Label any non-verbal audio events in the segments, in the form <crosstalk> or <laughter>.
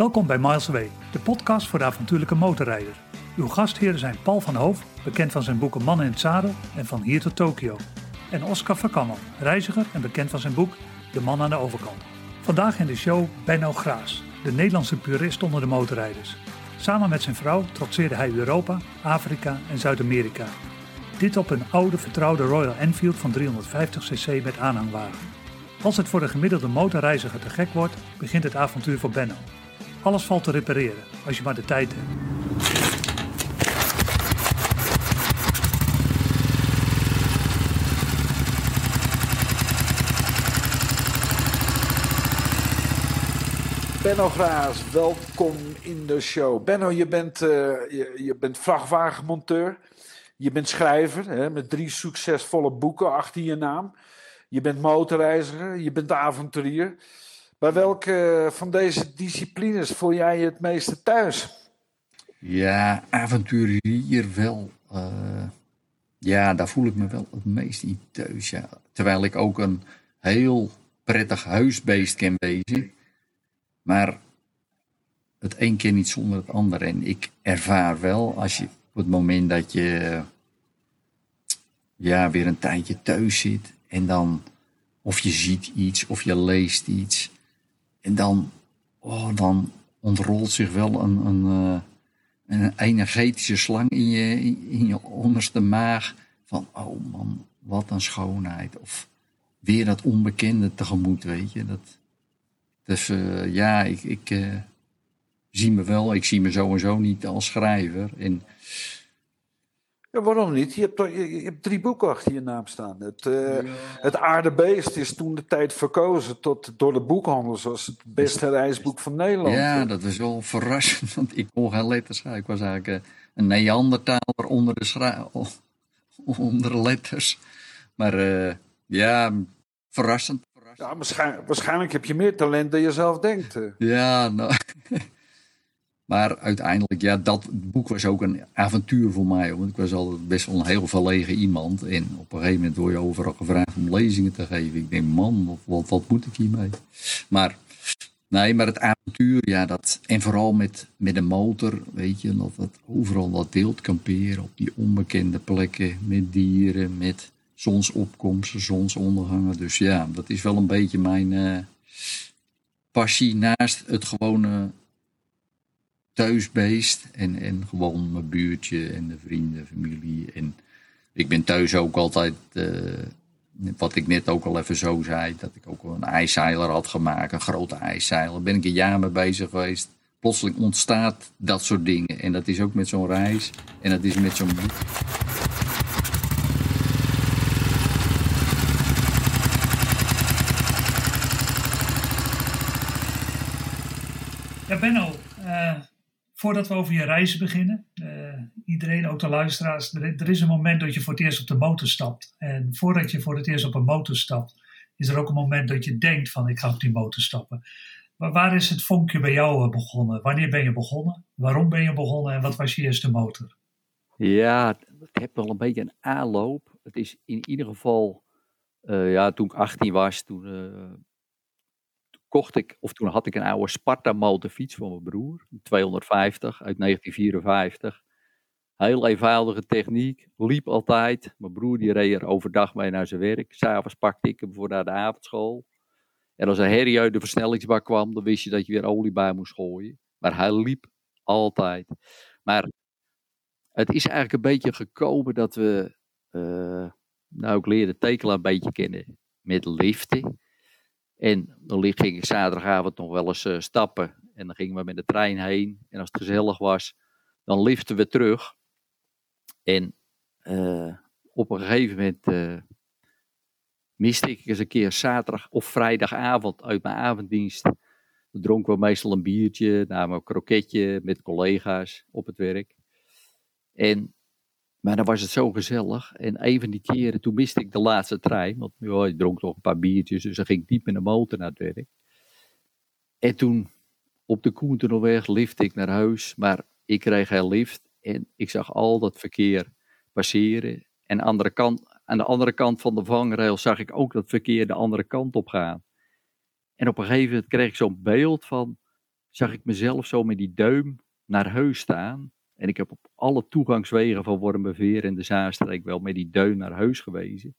Welkom bij Miles Away, de podcast voor de avontuurlijke motorrijder. Uw gastheren zijn Paul van Hoof, bekend van zijn boeken Man in het Zadel en Van Hier tot Tokio. En Oscar Verkammen, reiziger en bekend van zijn boek De Man aan de Overkant. Vandaag in de show Benno Graas, de Nederlandse purist onder de motorrijders. Samen met zijn vrouw trotseerde hij Europa, Afrika en Zuid-Amerika. Dit op een oude vertrouwde Royal Enfield van 350cc met aanhangwagen. Als het voor de gemiddelde motorreiziger te gek wordt, begint het avontuur voor Benno. Alles valt te repareren, als je maar de tijd hebt. Benno Graas, welkom in de show. Benno, je bent, je, je, bent vrachtwagenmonteur. Je bent schrijver hè, met drie succesvolle boeken achter je naam. Je bent motorreiziger, je bent avonturier. Bij welke van deze disciplines voel jij je het meeste thuis? Ja, avonturier wel. Uh, ja, daar voel ik me wel het meest in thuis. Terwijl ik ook een heel prettig huisbeest kan wezen. Maar het een keer niet zonder het ander. En ik ervaar wel, als je op het moment dat je ja, weer een tijdje thuis zit en dan of je ziet iets of je leest iets en dan, oh, dan ontrolt zich wel een, een, eh, een energetische slang in je, in je onderste maag van oh man, wat een schoonheid. Of weer dat onbekende tegemoet, weet je. Dat, dus uh, ja, ik, ik uh, zie me wel, ik zie me sowieso niet als schrijver. En, ja, waarom niet? Je hebt, je, je hebt, drie boeken achter je naam staan. Het, uh, ja. het Aardebeest is toen de tijd verkozen tot, door de boekhandels als het beste reisboek van Nederland. Ja, dat was wel verrassend, want ik kon geen letters schrijven. Ik was eigenlijk een Neandertaler onder de, schra <laughs> onder de letters. Maar ja, verrassend. Ja, waarschijnlijk, waarschijnlijk, heb je meer talent dan je zelf denkt. Ja, nou. <laughs> maar uiteindelijk, ja, dat boek was ook een avontuur voor mij. Want ik was altijd best wel een heel verlegen iemand. En op een gegeven moment word je overal gevraagd om lezingen te geven. Ik denk, man, wat, wat moet ik hiermee? Maar, nee, maar het avontuur, ja, dat. En vooral met, met een motor, weet je, dat, dat overal dat wild kamperen op die onbekende plekken. Met dieren, met zonsopkomsten, zonsondergangen. Dus ja, dat is wel een beetje mijn uh, passie naast het gewone thuisbeest. En, en gewoon mijn buurtje en de vrienden, familie. En ik ben thuis ook altijd, uh, wat ik net ook al even zo zei, dat ik ook een ijszeiler had gemaakt, een grote ijszeiler. Ben ik een jaar mee bezig geweest. Plotseling ontstaat dat soort dingen. En dat is ook met zo'n reis. En dat is met zo'n boek. Ja, Benno, uh, voordat we over je reizen beginnen, uh, iedereen, ook de luisteraars, er, is een moment dat je voor het eerst op de motor stapt. En voordat je voor het eerst op een motor stapt, is er ook een moment dat je denkt van ik ga op die motor stappen. Maar waar is het vonkje bij jou begonnen? Wanneer ben je begonnen? Waarom ben je begonnen en wat was je eerste motor? Ja, het heeft wel een beetje een aanloop. Het is in ieder geval, uh, ja, toen ik 18 was, toen kocht ik, of toen had ik een oude Sparta motorfiets van mijn broer, 250 uit 1954. Heel eenvoudige techniek, liep altijd. Mijn broer die reed er overdag mee naar zijn werk. S'avonds pakte ik hem voor naar de avondschool. En als een herrie uit de versnellingsbak kwam, dan wist je dat je weer olie bij moest gooien. Maar hij liep altijd. Maar het is eigenlijk een beetje gekomen dat we, uh, nou ik leerde tekelen een beetje kennen met liften. En dan ging ik zaterdagavond nog wel eens uh, stappen. En dan gingen we met de trein heen. En als het gezellig was, dan liften we terug. En uh, op een gegeven moment uh, miste ik eens een keer zaterdag of vrijdagavond uit mijn avonddienst. Dan dronken we meestal een biertje, namen een kroketje met collega's op het werk. En maar dan was het zo gezellig. En een van die keren, toen miste ik de laatste trein. Want ja, ik dronk nog een paar biertjes, dus dan ging diep in de motor naar het werk. En toen op de Koentunnelweg lifte ik naar huis. Maar ik kreeg geen lift. En ik zag al dat verkeer passeren. En aan de, kant, aan de andere kant van de vangrail zag ik ook dat verkeer de andere kant op gaan. En op een gegeven moment kreeg ik zo'n beeld van... zag ik mezelf zo met die duim naar Heus staan. En ik heb op alle toegangswegen van Wormerveer en de Zaanstreek wel met die duim naar Heus gewezen.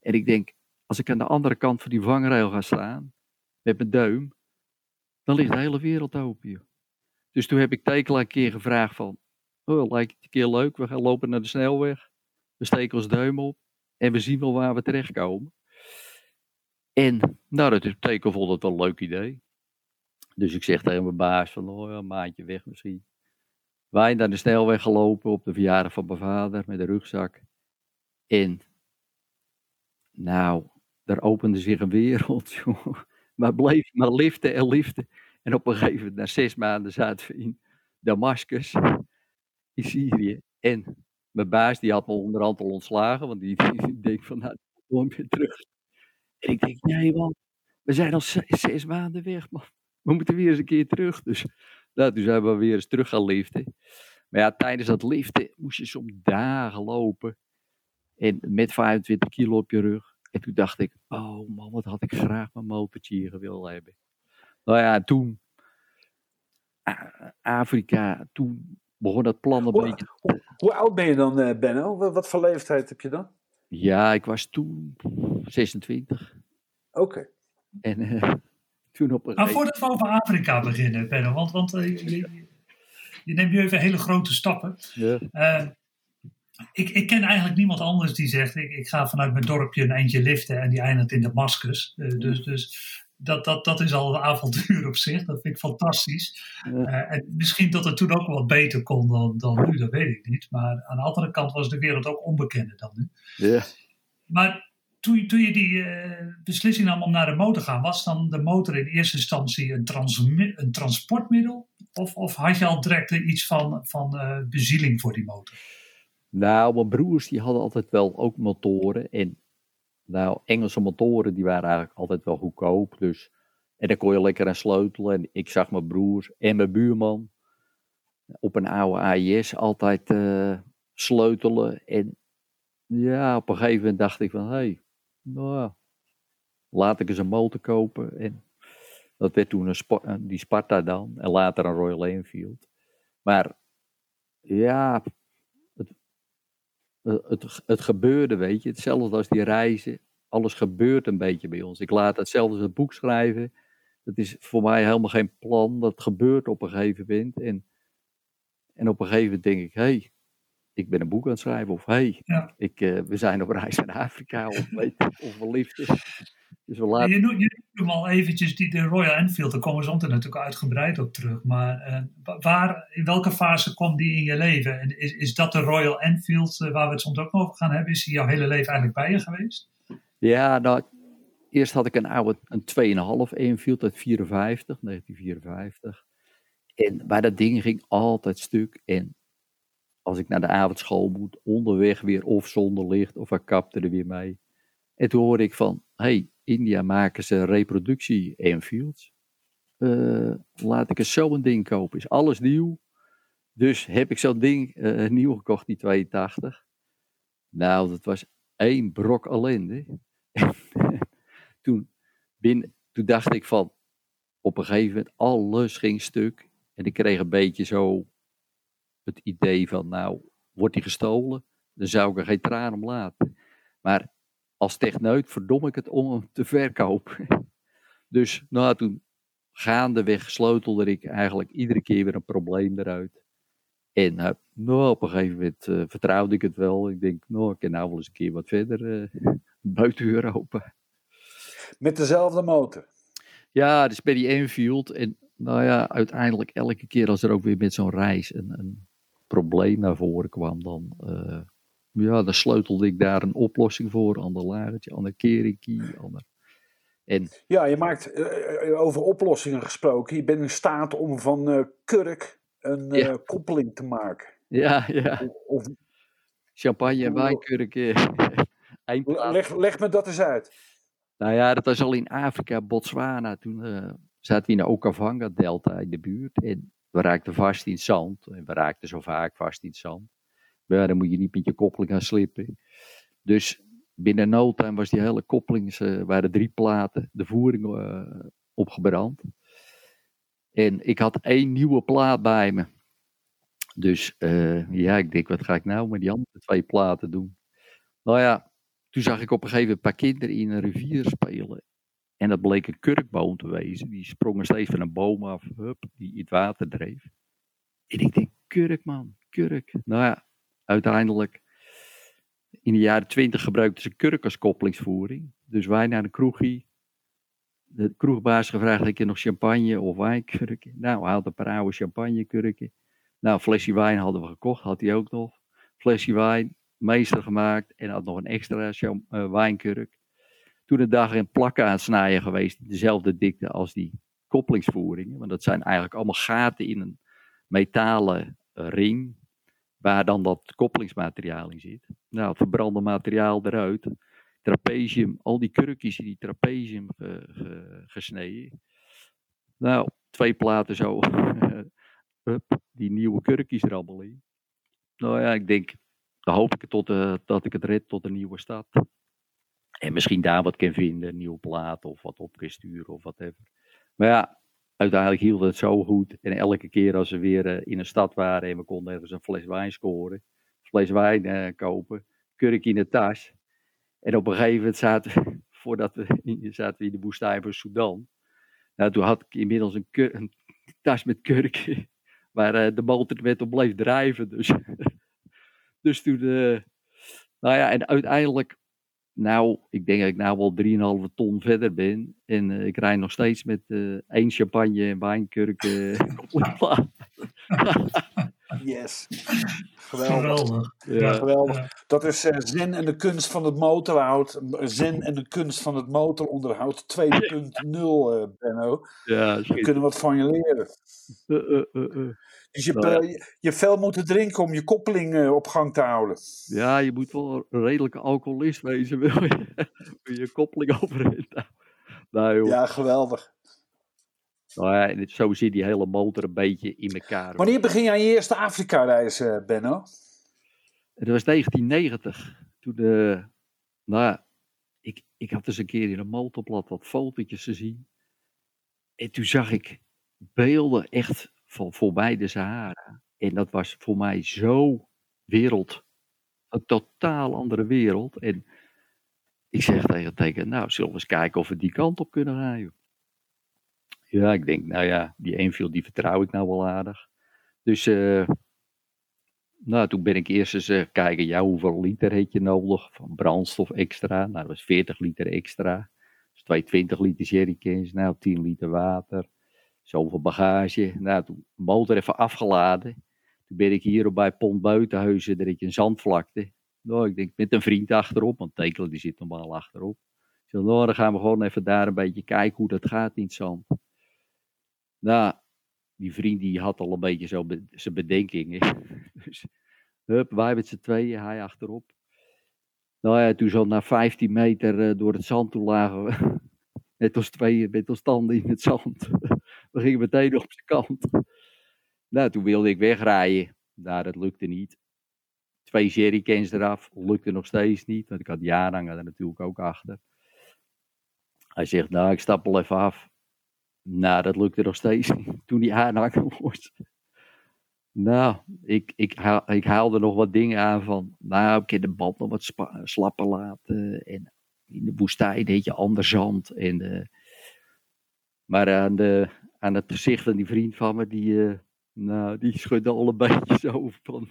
En ik denk, als ik aan de andere kant van die vangrail ga staan, met mijn duim, dan ligt de hele wereld open. Joh. Dus toen heb ik Tekela een keer gevraagd van, oh, lijkt het een keer leuk, we gaan lopen naar de snelweg. We steken ons duim op en we zien wel waar we terechtkomen. En nou, dat vond het wel een leuk idee. Dus ik zeg tegen mijn baas van, oh ja, een maandje weg misschien. Wij naar de snelweg gelopen op de verjaardag van mijn vader met een rugzak. En nou, daar opende zich een wereld, <laughs> joh. Maar bleef maar liften en liften. En op een gegeven moment, na zes maanden, zaten we in Damascus, in Syrië. En mijn baas, die had me onderhand al ontslagen, want die, die denkt van, nou, kom weer terug. En ik denk, nee man, we zijn al zes, maanden weg, man. We moeten weer eens een keer terug. Dus nou, toen zijn we weer eens terug gaan liften. Maar ja, tijdens dat liften moest je soms dagen lopen. En met 25 kilo op je rug. En toen dacht ik, oh man, wat had ik graag mijn motortje hier gewild hebben. Nou ja, toen, Afrika, toen begon dat plan een hoe, beetje... Hoe, hoe, oud ben je dan, uh, Benno? Wat, wat, voor leeftijd heb je dan? Ja, ik was toen 26. Oké. Okay. En uh, toen op een Maar voordat we over Afrika beginnen, Benno, want, want uh, je, je, neemt nu even hele grote stappen. Ja. ik, ik ken eigenlijk niemand anders die zegt, ik, ik ga vanuit mijn dorpje een eindje liften en die eindigt in Damascus. dus, dus dat, dat, dat is al een avontuur op zich. Dat vind ik fantastisch. Ja. Uh, en misschien dat het toen ook wat beter kon dan, dan nu, dat weet ik niet. Maar aan de andere kant was de wereld ook onbekender dan nu. Ja. Maar toen, je die uh, beslissing nam om naar de motor te gaan, was dan de motor in eerste instantie een, een transportmiddel? Of, of had je al direct iets van, van uh, bezieling voor die motor? Nou, mijn broers die hadden altijd wel ook motoren. En nou, Engelse motoren die waren eigenlijk altijd wel goedkoop. Dus, en daar kon je lekker aan sleutelen. En ik zag mijn broers en mijn buurman op een oude AIS altijd uh, sleutelen. En ja, op een gegeven moment dacht ik van, hé, hey, nou, laat ik eens een motor kopen. En dat werd toen een die Sparta dan. En later een Royal Enfield. Maar ja, het, het gebeurde, weet je. Hetzelfde als die reizen. Alles gebeurt een beetje bij ons. Ik laat hetzelfde als het boek schrijven. Dat is voor mij helemaal geen plan. Dat gebeurt op een gegeven moment. En, en op een gegeven moment denk ik, hé, hey, ik ben een boek aan het schrijven. Of hé, hey, ja. ik, uh, we zijn op reis naar Afrika. Of, <laughs> weet, of we liefde. Dus we laten... Je noemt, je noemt al eventjes die, de Royal Enfield. Daar komen we zo natuurlijk uitgebreid op terug. Maar uh, waar, in welke fase kwam die in je leven? En is, is dat de Royal Enfield uh, waar we het soms ook over gaan hebben? Is die jouw hele leven eigenlijk bij je geweest? Ja, nou, eerst had ik een oude, een 2,5 Enfield uit 54, 1954. En bij dat ding ging altijd stuk. En als ik naar de avondschool moet, onderweg weer of zonder licht, of ik kapte er weer mee. En toen hoorde ik van, hey, India maken ze reproductie Enfields. Uh, laat ik eens zo'n ding kopen. Is alles nieuw. Dus heb ik zo'n ding uh, nieuw gekocht, die 82. Nou, dat was één brok ellende. <laughs> toen, binnen, toen dacht ik van, op een gegeven moment, alles ging stuk. En ik kreeg een beetje zo het idee van, nou, wordt die gestolen? Dan zou ik er geen traan om laten. Maar als techneut verdom ik het om hem te verkopen. <laughs> Dus nou, toen gaandeweg sleutelde ik eigenlijk iedere keer weer een probleem eruit. En uh, nou, op een gegeven moment uh, vertrouwde ik het wel. Ik denk, nou, ik kan nou wel eens een keer wat verder uh, <laughs> buiten Europa. Met dezelfde motor? Ja, dus bij die Enfield. En nou ja, uiteindelijk elke keer als er ook weer met zo'n reis een, een probleem naar voren kwam, dan ja, dan sleutelde ik daar een oplossing voor. Ander lagertje, ander keringkie, ander... En... Ja, je maakt uh, over oplossingen gesproken. Je bent in staat om van uh, kurk een ja. koppeling te maken. Ja, ja. Of, Champagne en wijnkurk. <laughs> leg, leg me dat eens uit. Nou ja, dat was al in Afrika, Botswana. Toen zaten we in de Okavanga-delta in de buurt. En we raakten vast in zand. En we raakten zo vaak vast in zand. Maar dan moet je niet met je koppeling gaan slippen. Dus binnen no time was die hele koppeling, uh, waren drie platen, de voering uh, opgebrand. En ik had één nieuwe plaat bij me. Dus eh, ja, ik denk, wat ga ik nou met die andere twee platen doen? Nou ja, toen zag ik op een gegeven moment een paar kinderen in een rivier spelen. En dat bleek een kurkboom te wezen. Die sprongen steeds van een boom af, hup, die in het water dreef. En ik denk, kurk man, kurk. Nou ja, uiteindelijk, in de jaren twintig gebruikten ze kurk als koppelingsvoering. Dus wij naar de kroegie. De kroegbaas gevraagd, heb je nog champagne of wijnkurken? Nou, hij had een paar oude champagnekurken. Nou, een flesje wijn hadden we gekocht, had hij ook nog. Flesje wijn, meester gemaakt en had nog een extra uh, wijnkurk. Toen de dag in plakken aan het snijden geweest, dezelfde dikte als die koppelingsvoeringen. Want dat zijn eigenlijk allemaal gaten in een metalen eh, ring, waar dan dat koppelingsmateriaal in zit. Nou, het verbrande materiaal eruit. Trapezium, al die kurkjes in die trapezium gesneden. Nou, twee platen zo. <laughs> Die nieuwe kurkjes er. Nou ja, ik denk, dan hoop ik tot, uh, dat ik het red tot een nieuwe stad. En misschien daar wat kan vinden, een nieuwe plaat of wat op kan sturen of whatever. Maar ja, uiteindelijk hield het zo goed. En elke keer als we weer uh, in een stad waren en we konden ergens een fles wijn scoren, fles wijn uh, kopen, kurk in de tas. En op een gegeven moment zaten <laughs> voordat we, zaten we in de woestijn van Sudan. Nou, toen had ik inmiddels een, een tas met kurken <laughs> waar uh, de motor met op bleef drijven. Dus, <laughs> dus toen, nou ja, en uiteindelijk, nou, ik denk dat ik nou wel 3,5 ton verder ben. En uh, ik rijd nog steeds met één champagne en wijnkurken <laughs> op <laughs> Yes. <laughs> Geweldig. Ja. geweldig. Dat is uh, Zen en de kunst van het motorhoud. Zen en de kunst van het motoronderhoud 2.0, uh, Benno. Ja, we kunnen wat van je leren. Dus je, nou, ja. je fel moeten drinken om je koppeling uh, op gang te houden. Ja, je moet wel een redelijke alcoholist wezen, <laughs> wil je je koppeling overeind houden. Nou, ja, geweldig. Nou ja, zo zit die hele motor een beetje in elkaar. Wanneer begin jij je eerste Afrika-reis, uh, Benno? Het was 1990. Toen de, nou, ik, ik had dus een keer in een motorblad wat fotootjes gezien. En toen zag ik beelden echt van voorbij de Sahara. En dat was voor mij zo wereld. Een totaal andere wereld. En ik zeg tegen tegen, nou, zullen we eens kijken of we die kant op kunnen rijden. Ja, ik denk, nou ja, die Enfield die vertrouw ik nou wel aardig. Dus, uh, nou, toen ben ik eerst eens uh, kijken, ja, hoeveel liter heb je nodig van brandstof extra? Nou, dat was 40 liter extra. Dus 220 liter jerrycans, nou, 10 liter water. Zoveel bagage. Nou, toen motor even afgeladen. Toen ben ik hier bij Pont Buitenhuizen, daar heb je een zandvlakte. Nou, ik denk met een vriend achterop, want Tekelen die zit normaal achterop. Nou, dan gaan we gewoon even daar een beetje kijken hoe dat gaat in het zand. Nou, die vriend die had al een beetje zo zijn bedenkingen. <laughs> dus, hup, wij met z'n tweeën, hij achterop. Nou ja, toen zo na 15 meter uh, door het zand toe lagen we. <laughs> Net als tweeën met ons tanden in het zand. <laughs> we gingen meteen op zijn kant. Nou, toen wilde ik wegrijden. Nou, dat lukte niet. Twee jerrycans eraf, lukte nog steeds niet. Want ik had aanhanger er natuurlijk ook achter. Hij zegt, nou, ik stap al even af. Nou, dat lukte nog steeds. <laughs> Toen die aanhanger <laughs> was. Nou, ik, ik, haal, ik haalde nog wat dingen aan van, nou, ik kan de band nog wat slapper laten. En in de woestijn heet je ander zand. En, uh, maar aan, de, aan het gezicht van die vriend van me, die, uh, nou, die schudde al een beetje zo <laughs> van,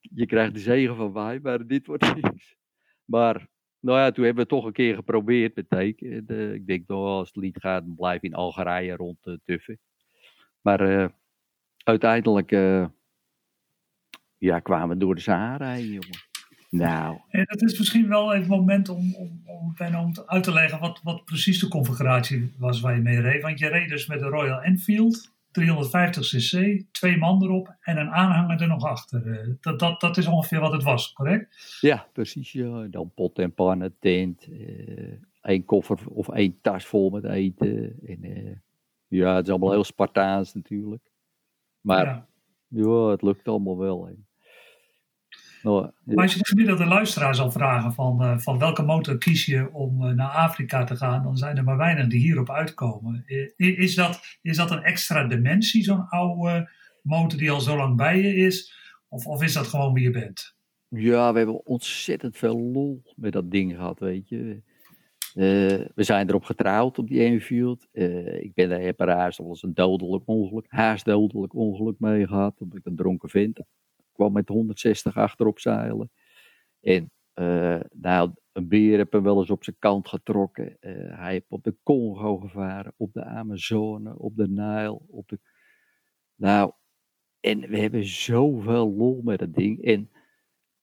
je krijgt de zegen van mij, maar dit wordt niks. Maar nou ja, toen hebben we het toch een keer geprobeerd met teken. De, ik denk, nou, als het lied gaat, dan blijf in Algerije rond uh, tuffen. Maar uh, uiteindelijk ja, kwamen we door de Sahara heen, jongen. Nou. Het is misschien wel even het moment om, om, om, om uit te leggen wat, wat precies de configuratie was waar je mee reed. Want je reed dus met de Royal Enfield. 350 cc, twee man erop en een aanhanger er nog achter. Eh, dat, dat, dat is ongeveer wat het was, correct? Ja, precies. Ja. Dan pot en pannen, tent, uh, één koffer of één tas vol met eten. En, uh, ja, het is allemaal heel Spartaans natuurlijk. Maar ja, ja het lukt allemaal wel. Hè. Maar als je de gemiddelde luisteraar zal vragen van, eh, van welke motor kies je om eh, naar Afrika te gaan, dan zijn er maar weinig die hierop uitkomen. Is dat, is dat een extra dimensie, zo'n oude motor die al zo lang bij je is? Of, of is dat gewoon wie je bent? Ja, we hebben ontzettend veel lol met dat ding gehad, weet je. Eh, we zijn erop getrouwd op die Enfield. Eh ik ben daar, heb er haast al eens een dodelijk ongeluk, haast dodelijk ongeluk mee gehad. Omdat ik een dronken vent met 160 achterop zeilen. En nou, een beer heb hem wel eens op zijn kant getrokken. Eh, hij heeft op de Congo gevaren, op de Amazone, op de Nile. Op de... Nou, en we hebben zoveel lol met dat ding. En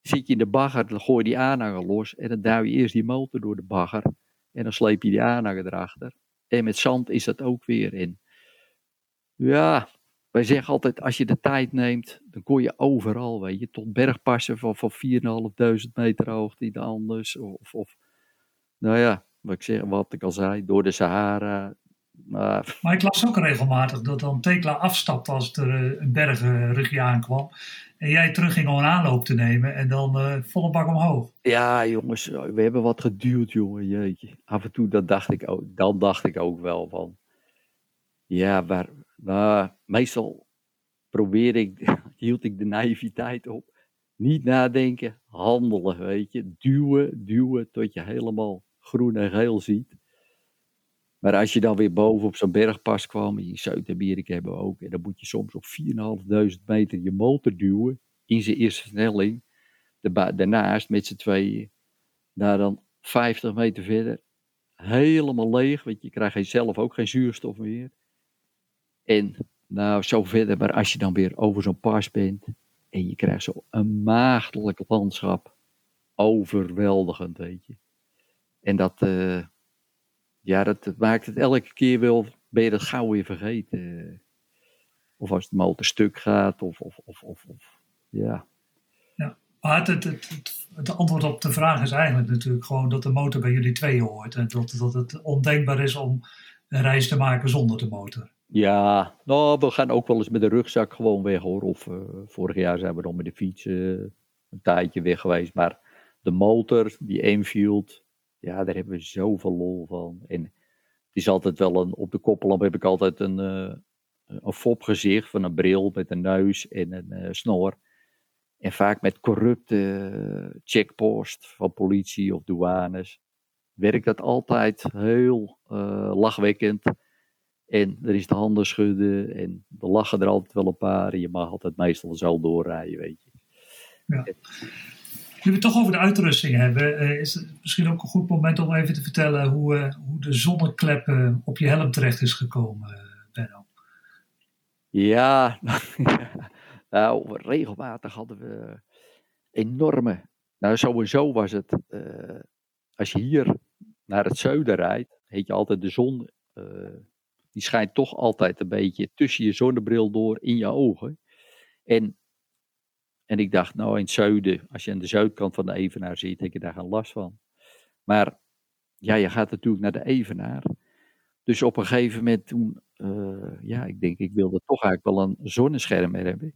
zit je in de bagger, dan gooi je die aanhanger los en dan duw je eerst die motor door de bagger en dan sleep je die aanhanger erachter. En met zand is dat ook weer in. Ja, wij zeggen altijd, als je de tijd neemt, dan kon je overal, weet je, tot bergpassen van, van 4.500 meter hoogte in de Andes. Of, of, nou ja, wat ik, zeg, wat ik al zei, door de Sahara. Maar Maar ik las ook regelmatig dat dan Tekla afstapt als er eh, een bergrugje aankwam. En jij terug ging om een aanloop te nemen en dan eh, volle bak omhoog. Ja, jongens, we hebben wat geduwd, jongen, jeetje. Af en toe, dat dacht ik ook, dan dacht ik ook wel van, ja, waar, nou, meestal probeer ik, <laughs> hield ik de naïviteit op. Niet nadenken, handelen, weet je. Duwen, duwen, tot je helemaal groen en geel ziet. Maar als je dan weer boven op zo'n bergpas kwam, in Zuid-Amerika hebben we ook, en dan moet je soms op 4.500 meter je motor duwen, in zijn eerste. Daarba- Daarnaast met z'n tweeën, daar dan 50 meter verder, helemaal leeg, want je krijgt zelf ook geen zuurstof meer. En nou, zo verder, maar als je dan weer over zo'n pas bent en je krijgt zo een maagdelijk landschap, overweldigend, weet je. En dat, eh, ja, dat, maakt het elke keer wel, ben je dat gauw weer vergeten. Of als de motor stuk gaat, of, of, of, of, of ja. Maar het, het, het, antwoord op de vraag is eigenlijk natuurlijk gewoon dat de motor bij jullie tweeën hoort. En dat, dat het ondenkbaar is om een reis te maken zonder de motor. Ja, nou, we gaan ook wel eens met de rugzak gewoon weg hoor. Of eh, vorig jaar zijn we dan met de fiets eh, een tijdje weg geweest. Maar de motor, die Enfield, ja, daar hebben we zoveel lol van. En het is altijd wel een, op de koppelamp heb ik altijd een, eh een fopgezicht van een bril met een neus en een snor. En vaak met corrupte checkpost van politie of douanes. Werkt dat altijd heel lachwekkend. En er is de handen schudden en er lachen er altijd wel een paar. En je mag altijd meestal zo doorrijden, weet je. Nu we het toch over de uitrusting hebben, eh, is het misschien ook een goed moment om even te vertellen hoe, eh, hoe de zonneklep eh, op je helm terecht is gekomen, Benno. Ja, <laughs> nou, regelmatig hadden we enorme. Nou, sowieso was het. als je hier naar het zuiden rijdt, heet je altijd de zon. Die schijnt toch altijd een beetje tussen je zonnebril door in je ogen. En, en ik dacht, nou, in het zuiden, als je aan de zuidkant van de Evenaar zit, heb je daar geen last van. Maar ja, je gaat natuurlijk naar de Evenaar. Dus op een gegeven moment toen, eh, ja, ik denk, ik wilde toch eigenlijk wel een zonnescherm hebben.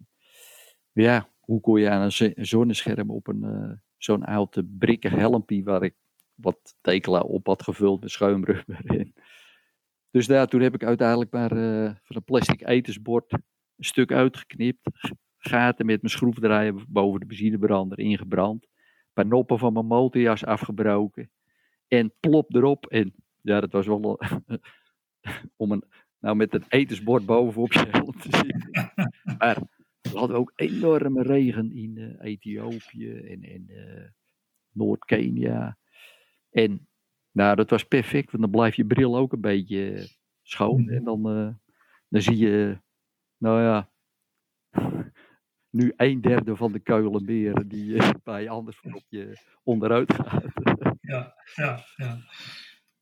Ja, hoe kon je aan een zonnescherm op een, eh, zo'n oude brikken helmpje waar ik wat tekela op had gevuld met schuimrubber <laughs> in. Dus daar, toen heb ik uiteindelijk maar eh, van een plastic etensbord een stuk uitgeknipt. Gaten met mijn schroefdraaier boven de benzinebrander ingebrand. Een paar noppen van mijn motorjas afgebroken. En plop erop. En ja, dat was wel <laughs> om een, nou met een etensbord bovenop je helm te zitten. Maar we hadden ook enorme regen in eh, Ethiopië en, en eh, Noord-Kenia. En nou, dat was perfect, want dan blijft je bril ook een beetje eh, schoon. En dan, eh, dan zie je, nou ja, <laughs> nu een derde van de keulenberen die eh, je anders op je onderuit gaat. <laughs> Ja, ja, ja.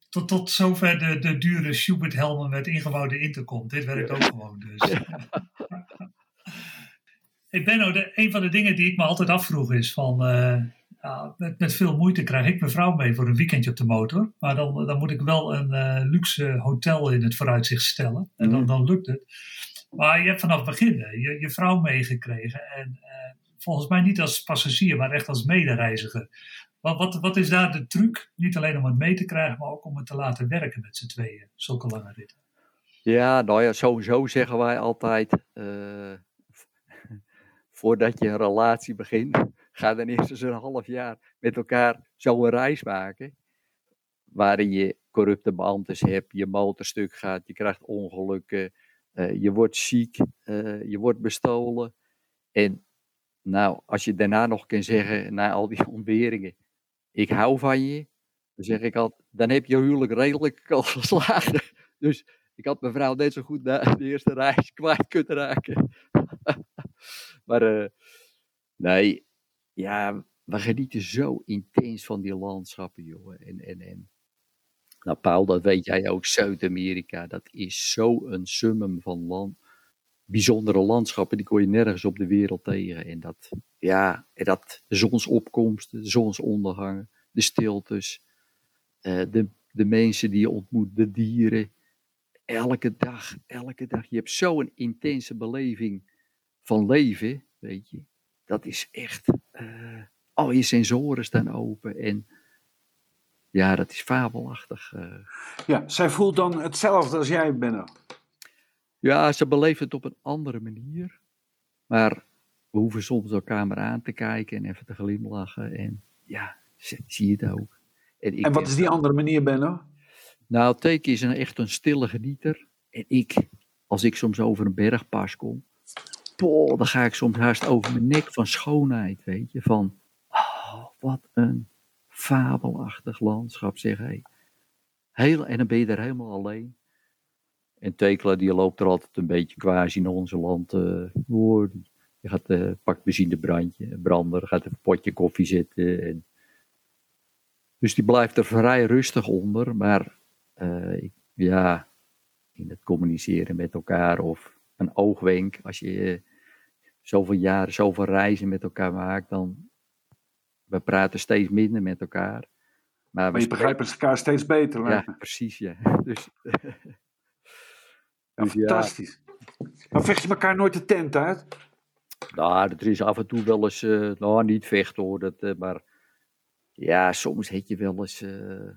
Tot, tot zover de, de dure Schubert helmen met ingebouwde intercom. Dit werkt ook gewoon dus. <laughs> Hey Benno, de, een van de dingen die ik me altijd afvroeg is van... ja, met, met veel moeite krijg ik mijn vrouw mee voor een weekendje op de motor. Maar dan, dan moet ik wel een eh, luxe hotel in het vooruitzicht stellen. En dan, dan lukt het. Maar je hebt vanaf het begin eh, je, je vrouw meegekregen. En eh, volgens mij niet als passagier, maar echt als medereiziger. Wat, wat, wat is daar de truc? Niet alleen om het mee te krijgen, maar ook om het te laten werken met z'n tweeën, zulke lange ritten. Ja, nou ja, sowieso zeggen wij altijd, uh, <laughs> voordat je een relatie begint, ga dan eerst eens een half jaar met elkaar zo een reis maken. Waarin je corrupte beambtes hebt, je motor stuk gaat, je krijgt ongelukken, uh, je wordt ziek, uh, je wordt bestolen. En nou, als je daarna nog kan zeggen, na al die <laughs> ontberingen, ik hou van je, dan zeg ik altijd, dan heb je huwelijk redelijk <laughs> al geslagen. Dus ik had mijn vrouw net zo goed na de eerste reis kwijt kunnen raken. <laughs> maar uh, nee, ja, we genieten zo intens van die landschappen, jongen. En, en, en. Nou, Paul, dat weet jij ook, Zuid-Amerika, dat is zo een summum van land, bijzondere landschappen, die kon je nergens op de wereld tegen. En dat, ja, dat, de zonsopkomsten, de zonsondergangen, de stiltes, uh, de, de mensen die je ontmoet, de dieren. Elke dag, elke dag. Je hebt zo'n intense beleving van leven, weet je. Dat is echt, uh, al je sensoren staan open en ja, dat is fabelachtig. Uh. Ja, zij voelt dan hetzelfde als jij, Benno. Ja, ze beleeft het op een andere manier. Maar we hoeven soms elkaar maar aan te kijken en even te glimlachen. En ja, zie je het ook. En, en wat is die andere manier, Benno? Nou, Teke is een, echt een stille genieter. En ik, als ik soms over een bergpas kom, dan ga ik soms haast over mijn nek van schoonheid, weet je. Van, oh, wat een fabelachtig landschap, zeg hij. Heel, en dan ben je er helemaal alleen. En Tekela die loopt er altijd een beetje quasi in onze land. Uh, die, die gaat, uh, pakt benzine brandje, brander, gaat een potje koffie zetten. En... Dus die blijft er vrij rustig onder. Maar uh, ja, in het communiceren met elkaar of een oogwenk. Als je zoveel jaren, zoveel reizen met elkaar maakt, dan we praten steeds minder met elkaar. Maar, maar je begrijpt elkaar steeds beter. Ja, precies, ja. <laughs> <laughs> Dus, ja, fantastisch. Ja. Maar vecht je elkaar nooit de tent uit? Nou, er is af en toe wel eens, uh, nou niet vechten hoor, dat, uh, maar ja, soms heb je wel eens, uh,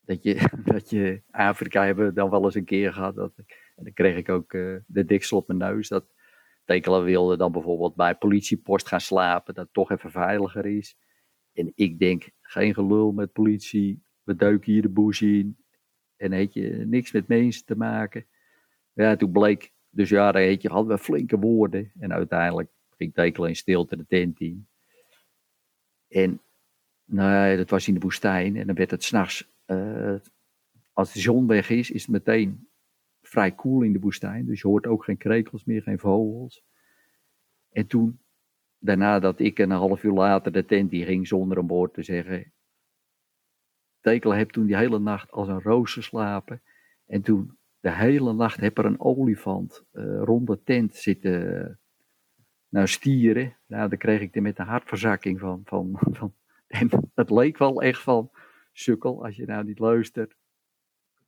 dat, je, <laughs> dat je Afrika hebben dan wel eens een keer gehad. Dat, en dan kreeg ik ook de diksel op mijn neus. Dat Tekela wilde dan bijvoorbeeld bij politiepost gaan slapen, dat het toch even veiliger is. En ik denk, geen gelul met politie, we duiken hier de bush in, en heet je niks met mensen te maken. Ja, toen bleek, dus ja, dan heet je, hadden we flinke woorden. En uiteindelijk ging Tekel in stilte de tent in. En nou, dat was in de woestijn. En dan werd het s'nachts, uh, als de zon weg is, is het meteen vrij koel in de woestijn. Dus je hoort ook geen krekels meer, geen vogels. En toen, daarna dat ik een half uur later de tent die ging zonder een woord te zeggen, Tekelen heb toen die hele nacht als een roos geslapen. En toen de hele nacht heb er een olifant uh, rond de tent zitten nou, stieren. Nou, daar kreeg ik er met de hartverzakking van, van, van. Het leek wel echt van, sukkel, als je nou niet luistert.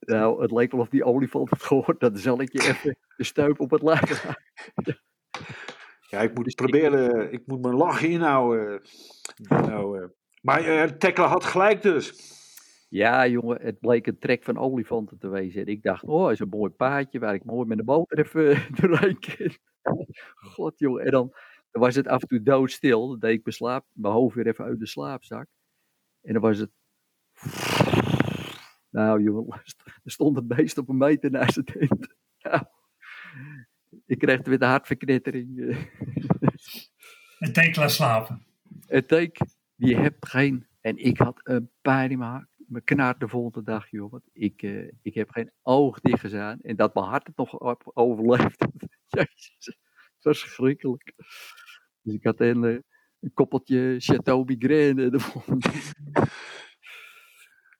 Nou, het leek wel of die olifant het gehoord. Dan zal ik je <laughs> even de stuip op het lijf <laughs> Ja, ik moet dus proberen, ik moet mijn lach inhouden. Nou, uh, maar uh, Tekla had gelijk dus. Ja, jongen, het bleek een trek van olifanten te wezen. ik dacht, oh, is een mooi paadje waar ik mooi met de boter even <laughs> doorheen kan. God, jongen. En dan, dan, was het af en toe doodstil. Dan deed ik mijn, slaap, mijn hoofd weer even uit de slaapzak. En dan was het... Nou, jongen, <laughs> er stond het beest op een meter naast de tent. Nou, ik kreeg weer de hartverknettering. <laughs> En tekela slapen. En teek, die hebt geen... En ik had een pijn in mijn hart me knaart de volgende dag, joh. Want ik, uh, ik heb geen oog dicht gezaan. En dat mijn hart het nog overleeft. <laughs> Jezus, verschrikkelijk. Dus ik had een, uh, een koppeltje Chateau Migraine de volgende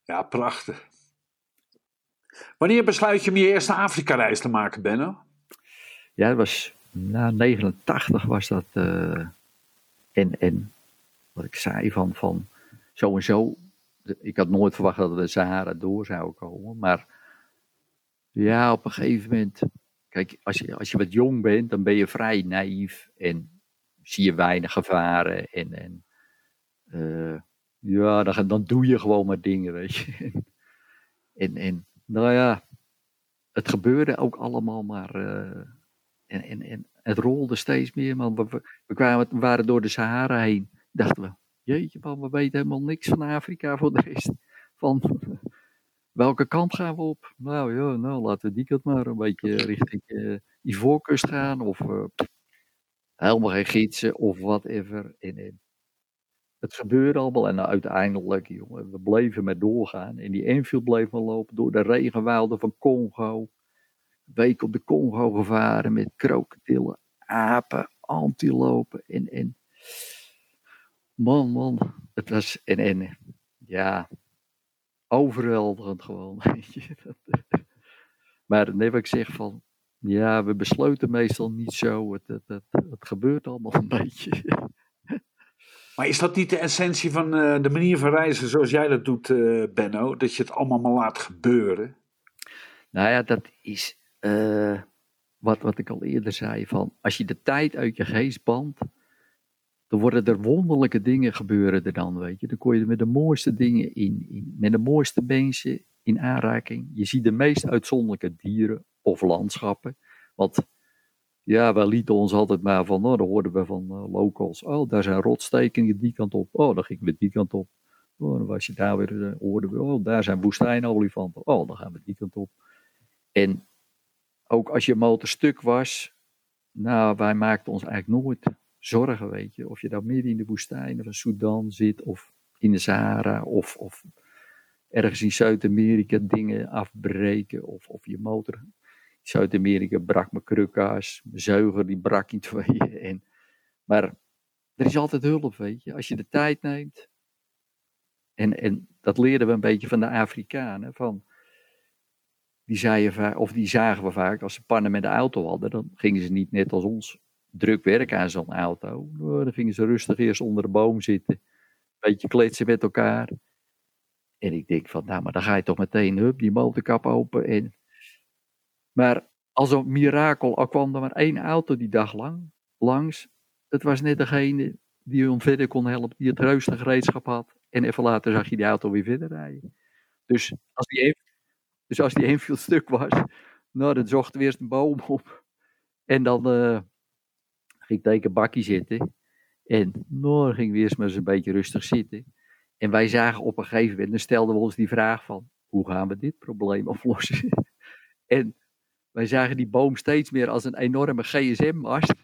Ja, prachtig. Wanneer besluit je om je eerste Afrika-reis te maken, Benno? Ja, dat was na 89 was dat. Uh, en, en wat ik zei van, van zo en zo ik had nooit verwacht dat we de Sahara door zouden komen. Maar ja, op een gegeven moment. Kijk, als je, als je wat jong bent, dan ben je vrij naïef. En zie je weinig gevaren. En, en eh, ja, dan, dan doe je gewoon maar dingen, weet je. <laughs> en, en nou ja, het gebeurde ook allemaal maar. eh, en, en, en het rolde steeds meer, man. We, kwamen, waren door de Sahara heen. Dachten we, jeetje man, we weten helemaal niks van Afrika voor de rest. Van welke kant gaan we op? Nou ja, nou laten we die kant maar een beetje richting eh Ivoorkust gaan. Of eh, helemaal geen gidsen of whatever. En, en het gebeurde allemaal en uiteindelijk, jongen, we bleven maar doorgaan. En die Enfield bleef maar lopen door de regenwouden van Congo. Week op de Congo gevaren met krokodillen, apen, antilopen en, en man, man, het was en, en ja, overweldigend gewoon, <laughs> eh, maar net wat ik zeg van, ja, we besluiten meestal niet zo, het, het, het, het gebeurt allemaal een <laughs> beetje. Maar is dat niet de essentie van eh, de manier van reizen zoals jij dat doet, eh, Benno? Dat je het allemaal maar laat gebeuren? Nou ja, dat is eh, wat, wat ik al eerder zei. Van als je de tijd uit je geest bandt, dan worden er wonderlijke dingen gebeuren er dan, weet je. Dan kom je met de mooiste dingen in, in met de mooiste mensen in aanraking. Je ziet de meest uitzonderlijke dieren of landschappen. Want ja, wij lieten ons altijd maar van, nou, dan hoorden we van eh, locals, oh, daar zijn rotstekingen die kant op. Oh, dan gingen we die kant op. Oh, dan was je daar weer, eh, hoorden we, oh, daar zijn woestijnolifanten. Oh, dan gaan we die kant op. En ook als je motor stuk was, nou, wij maakten ons eigenlijk nooit zorgen, weet je. Of je nou midden in de woestijn van Sudan zit, of in de Sahara, of, of ergens in Zuid-Amerika dingen afbreken, of, of je motor. Zuid-Amerika brak mijn krukka's, mijn zuiger die brak in tweeën. En, maar er is altijd hulp, weet je. Als je de tijd neemt. En, en dat leerden we een beetje van de Afrikanen. Van, die, zeiden of die zagen we vaak, als ze pannen met de auto hadden, dan gingen ze niet net als ons druk werken aan zo'n auto. Nou, dan gingen ze rustig eerst onder de boom zitten, een beetje kletsen met elkaar. En ik denk van, nou, maar dan ga je toch meteen, hup, die motorkap open. En... Maar als een mirakel, al kwam er maar één auto die dag lang langs. Het was net degene die hem verder kon helpen, die het ruiste gereedschap had. En even later zag je die auto weer verder rijden. Dus als die, een- dus als die Enfield stuk was, nou, dan zochten we eerst een boom op. En dan eh, ging ik tegen een bakje zitten. En nou, dan gingen we eerst maar eens een beetje rustig zitten. En wij zagen op een gegeven moment, dan stelden we ons die vraag van, hoe gaan we dit probleem oplossen? <laughs> en wij zagen die boom steeds meer als een enorme gsm-mast,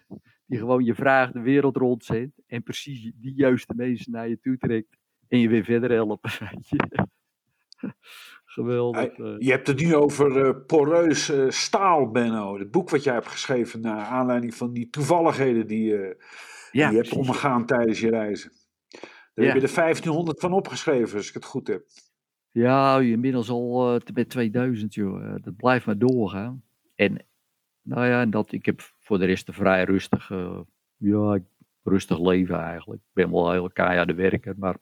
die gewoon je vraag de wereld rondzendt en precies die juiste mensen naar je toe trekt en je weer verder helpen. <laughs> Geweldig. eh. Je hebt het nu over eh, poreus staal, Benno. Het boek wat jij hebt geschreven naar aanleiding van die toevalligheden die, eh, die je hebt ondergaan tijdens je reizen. Daar Ja. heb je er 1500 van opgeschreven, als ik het goed heb. Ja, inmiddels al te- met 2000, joh. Dat blijft maar doorgaan. En nou ja, dat, ik heb voor de rest een vrij rustig, eh, ja, rustig leven eigenlijk. Ik ben wel hele keiharde werker, maar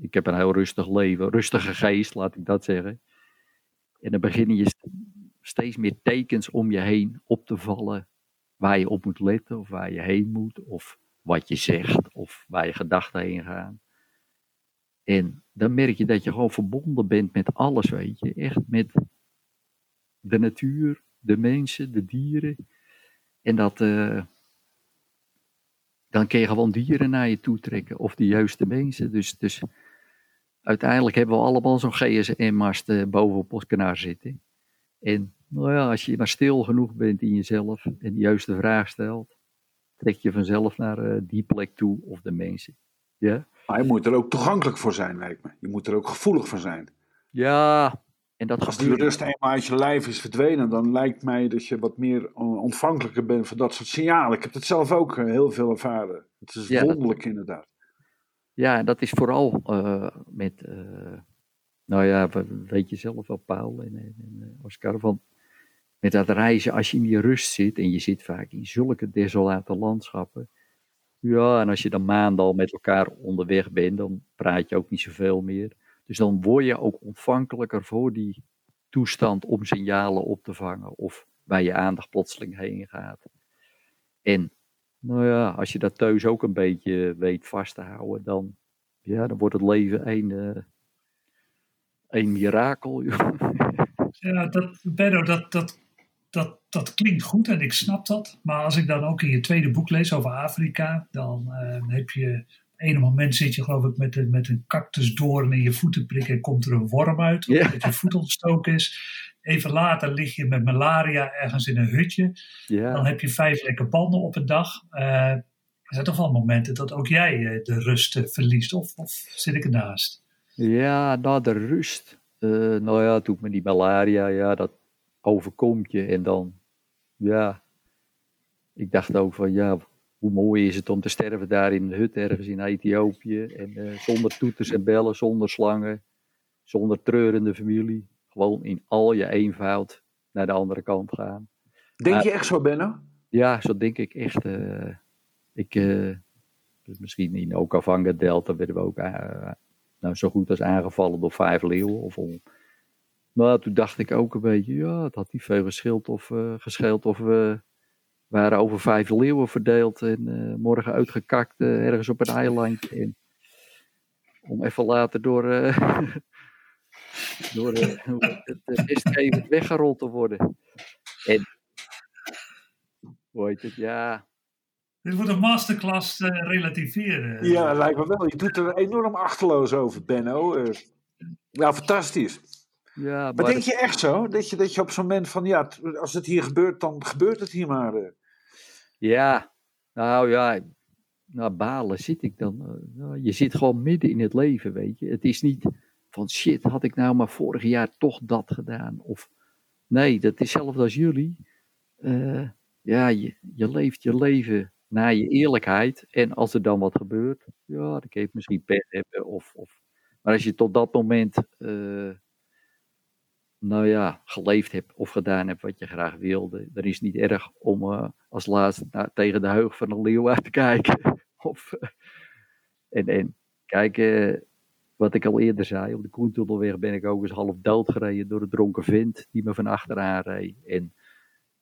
ik heb een heel rustig leven. Rustige geest, laat ik dat zeggen. En dan beginnen je st- steeds meer tekens om je heen op te vallen. Waar je op moet letten, of waar je heen moet, of wat je zegt, of waar je gedachten heen gaan. En dan merk je dat je gewoon verbonden bent met alles, weet je. Echt met de natuur, de mensen, de dieren. En dat, eh, dan kun je gewoon dieren naar je toe trekken, of de juiste mensen. Dus, dus uiteindelijk hebben we allemaal zo'n GSM-mast eh, boven op ons kanaar zitten. En nou ja, als je maar stil genoeg bent in jezelf en de juiste vraag stelt, trek je vanzelf naar eh, die plek toe of de mensen. Ja? Maar je moet er ook toegankelijk voor zijn, lijkt me. Je moet er ook gevoelig voor zijn. Ja, en dat Als die rust eenmaal uit je lijf is verdwenen, dan lijkt mij dat je wat meer on- ontvankelijker bent voor dat soort signalen. Ik heb het zelf ook eh, heel veel ervaren. Het is Ja, dat- wonderlijk inderdaad. Ja, en dat is vooral eh, met, eh, nou ja, we- weet je zelf wel, Paul en, en, eh, Oscar, van met dat reizen, als je in die rust zit, en je zit vaak in zulke desolate landschappen, ja, en als je dan maanden al met elkaar onderweg bent, dan praat je ook niet zoveel meer. Dus dan word je ook ontvankelijker voor die toestand om signalen op te vangen, of waar je aandacht plotseling heen gaat. En Nou ja, als je dat thuis ook een beetje weet vast te houden, dan, ja, dan wordt het leven een, uh, een mirakel. <laughs> Ja, dat, Benno, dat, dat, dat, dat klinkt goed en ik snap dat. Maar als ik dan ook in je tweede boek lees over Afrika, dan uh, heb je. Een moment zit je geloof ik met, een, met een cactusdoorn in je voeten prikken en komt er een worm uit. Omdat je voet ontstoken is. Even later lig je met malaria ergens in een hutje. Ja. Dan heb je vijf lekke banden op een dag. Uh, er zijn toch wel momenten dat ook jij uh, de rust verliest, of, of zit ik ernaast? Ja, nou de rust. nou ja, toen met die malaria, ja, dat, overkomt je. En dan, ja, ik dacht ook van, ja, hoe mooi is het om te sterven daar in de hut ergens in Ethiopië. En uh, zonder toeters en bellen, zonder slangen, zonder treurende familie. Gewoon in al je eenvoud naar de andere kant gaan. Denk je echt zo, Benno? Ja, zo denk ik echt. Uh, ik, uh, dus misschien in Okavanga Delta werden we ook nou, zo goed als aangevallen door vijf leeuwen. Of om, maar toen dacht ik ook een beetje, ja, het had niet veel geschild of, gescheeld of we waren over vijf leeuwen verdeeld en uh, morgen uitgekakt uh, ergens op een eilandje. En om even later door, <laughs> door het best even weggerold te worden. En, hoe heet het, ja, dit wordt een masterclass uh, relativeren. Ja, lijkt me wel. Je doet er enorm achterloos over, Benno. Uh, ja, fantastisch. Ja, maar, denk je echt zo? Dat je, dat je op zo'n moment van, ja, als het hier gebeurt, dan gebeurt het hier maar. Ja, nou ja, nou balen zit ik dan. Nou, je zit gewoon midden in het leven, weet je. Het is niet van shit, had ik nou maar vorig jaar toch dat gedaan. Of nee, dat is hetzelfde als jullie. ja, je, je leeft je leven naar je eerlijkheid. En als er dan wat gebeurt, ja, dan kun je misschien pech hebben. Of, of, maar als je tot dat moment, uh, nou ja, geleefd hebt of gedaan hebt wat je graag wilde, dan is het niet erg om uh, als laatste tegen de heug van een leeuw uit te kijken. <laughs> of, uh, en, en kijk, wat ik al eerder zei, op de Koentunnelweg ben ik ook eens half dood gereden door een dronken vent die me van achteraan reed. En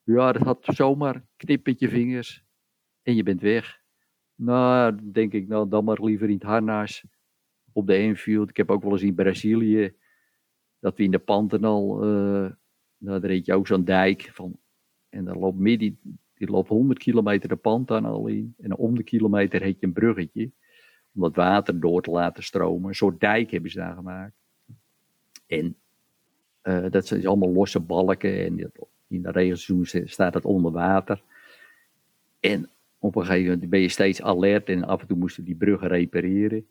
ja, dat had zomaar knip je vingers en je bent weg. Nou, denk ik, nou, dan maar liever in het harnas op de Enfield. Ik heb ook wel eens in Brazilië, dat we in de Pantanal, uh, nou, daar reed je ook zo'n dijk van, en dan loopt midden, die loopt 100 kilometer de Pantanal in, en om de kilometer heet je een bruggetje, om dat water door te laten stromen. Een soort dijk hebben ze daar gemaakt. En uh, dat zijn allemaal losse balken, en in de regenseizoen staat het onder water. En op een gegeven moment ben je steeds alert en af en toe moesten die bruggen repareren.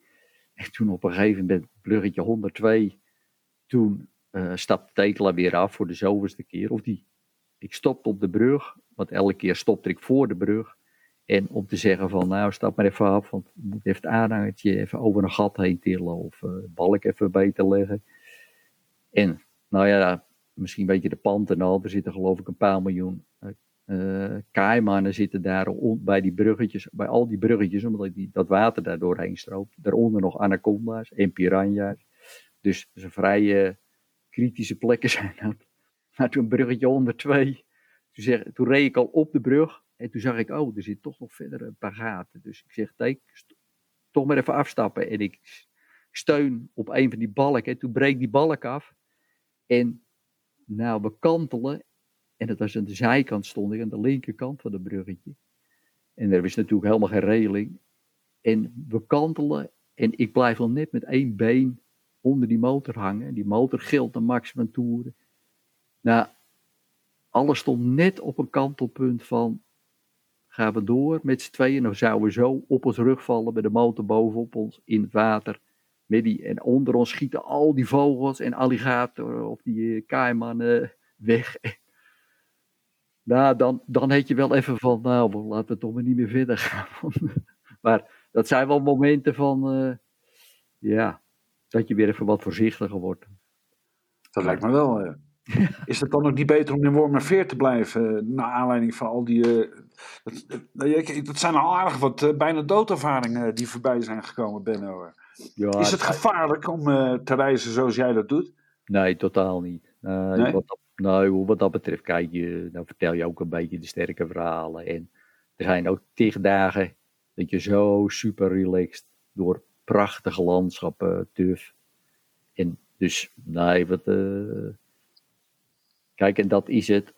En toen op een gegeven moment, bruggetje 102, toen uh, stapte Tekela weer af voor de zoveelste keer. Of die, ik stopte op de brug, want elke keer stopte ik voor de brug. En om te zeggen van, nou stap maar even af, want je moet even het aanhangertje even over een gat heen tillen of uh, balk even beter leggen. En nou ja, misschien weet je de pand en al, er zitten geloof ik een paar miljoen uh, zitten daar bij die bruggetjes, bij al die bruggetjes, omdat die, dat water daar doorheen stroomt. Daaronder nog anaconda's en piranha's. Dus ze vrij uh, kritische plekken zijn <laughs> dat. Maar toen bruggetje 102, toen, zeg, toen reed ik al op de brug en toen zag ik, oh, er zit toch nog verder een paar gaten. Dus ik zeg, toch maar even afstappen. En ik steun op een van die balken. En toen breekt die balk af. En nou, we kantelen en dat was aan de zijkant stond ik, aan de linkerkant van het bruggetje. En er was natuurlijk helemaal geen regeling. En we kantelen en ik blijf al net met één been onder die motor hangen. Die motor gilt een maximum toeren. Nou, alles stond net op een kantelpunt van gaan we door met z'n tweeën. Dan zouden we zo op ons rug vallen met de motor bovenop ons in het water. En onder ons schieten al die vogels en alligator of die uh, kaaimannen weg. <laughs> Nou, dan, dan heet je wel even van, nou, laten we toch maar niet meer verder gaan. <laughs> maar dat zijn wel momenten van, uh, ja, dat je weer even wat voorzichtiger wordt. Dat lijkt me wel. Uh. <laughs> Is het dan ook niet beter om in Wormerveer te blijven, uh, naar aanleiding van al die... Dat, dat, zijn al aardig wat bijna doodervaringen die voorbij zijn gekomen, Benno. Ja, is het gevaarlijk om te reizen zoals jij dat doet? Nee, totaal niet. nee? Wat, nou, wat dat betreft, kijk je, dan vertel je ook een beetje de sterke verhalen. En er zijn ook tig dagen dat je zo super relaxed door prachtige landschappen turf. En dus, nee, wat. Uh, kijk, en dat is het.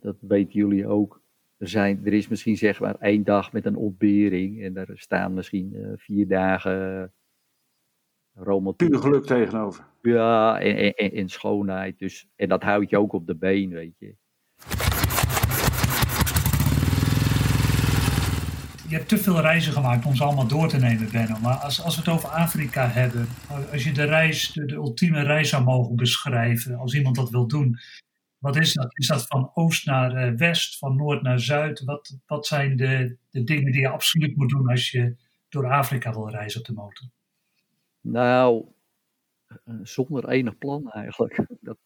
Dat, weten jullie ook. Er, zijn, er is misschien zeg maar één dag met een ontbering. En er staan misschien uh, vier dagen romantiek. Puur geluk tegenover. Ja, en, en, en, schoonheid. Dus, en dat houdt je ook op de been, weet je. Je hebt te veel reizen gemaakt om ze allemaal door te nemen, Benno. Maar als, als we het over Afrika hebben, als je de reis, de, ultieme reis zou mogen beschrijven, als iemand dat wil doen, wat is dat? Is dat van oost naar eh, west, van noord naar zuid? Wat, wat zijn de, de dingen die je absoluut moet doen als je door Afrika wil reizen op de motor? Nou, eh, zonder enig plan eigenlijk. Dat,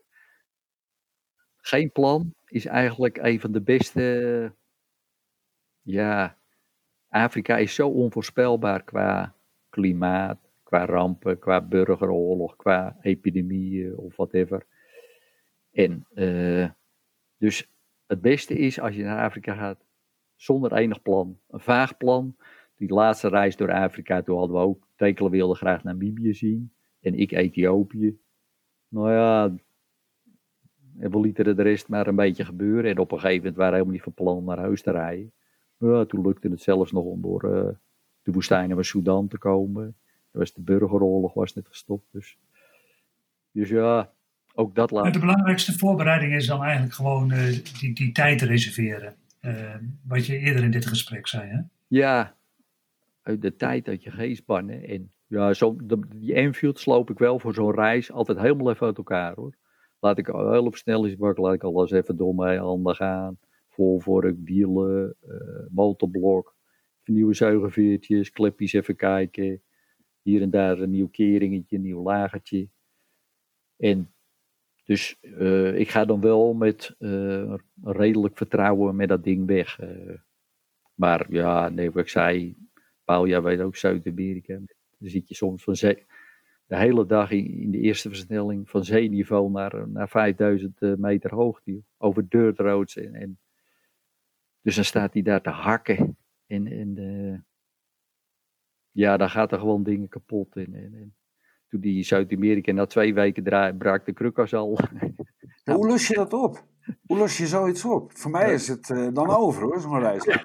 geen plan is eigenlijk een van de beste. Ja, Afrika is zo onvoorspelbaar qua klimaat, qua rampen, qua burgeroorlog, qua epidemieën of whatever. En uh, dus het beste is als je naar Afrika gaat zonder enig plan. Een vaag plan. Die laatste reis door Afrika, toen hadden we ook, Tekelen wilde graag Namibië zien. En ik Ethiopië. Nou ja, we lieten de rest maar een beetje gebeuren. En op een gegeven moment waren we helemaal niet van plan naar huis te rijden. Ja, toen lukte het zelfs nog om door uh, de woestijnen van Sudan te komen. was de burgeroorlog was net gestopt. Dus, dus ja, ook dat laat. De belangrijkste voorbereiding is dan eigenlijk gewoon uh, die, die tijd reserveren. Uh, wat je eerder in dit gesprek zei, hè? Ja, uit de tijd uit je geest bannen. En ja, zo, de, die Enfield sloop ik wel voor zo'n reis altijd helemaal even uit elkaar hoor. Laat ik heel op snelheidsbak, laat ik alles even door mijn handen gaan. Voorvork, wielen, uh, motorblok, nieuwe zuigerveertjes, klepjes even kijken. Hier en daar een nieuw keringetje, een nieuw lagertje. En dus uh, ik ga dan wel met uh, redelijk vertrouwen met dat ding weg. maar ja, nee, wat ik zei, Paul, jij weet ook Zuid-Amerika. Dan zit je soms van zee, de hele dag in, de eerste versnelling van zeeniveau naar, naar 5000 meter hoogte. Over dirt roads. En, dus dan staat hij daar te hakken. En, en uh, ja, dan gaat er gewoon dingen kapot. En, en, en toen die Zuid-Amerika na twee weken draai, brak de krukas al. <laughs> Hoe los je dat op? Hoe los je zoiets op? Voor mij is het uh, dan over hoor, zo'n reis. <laughs>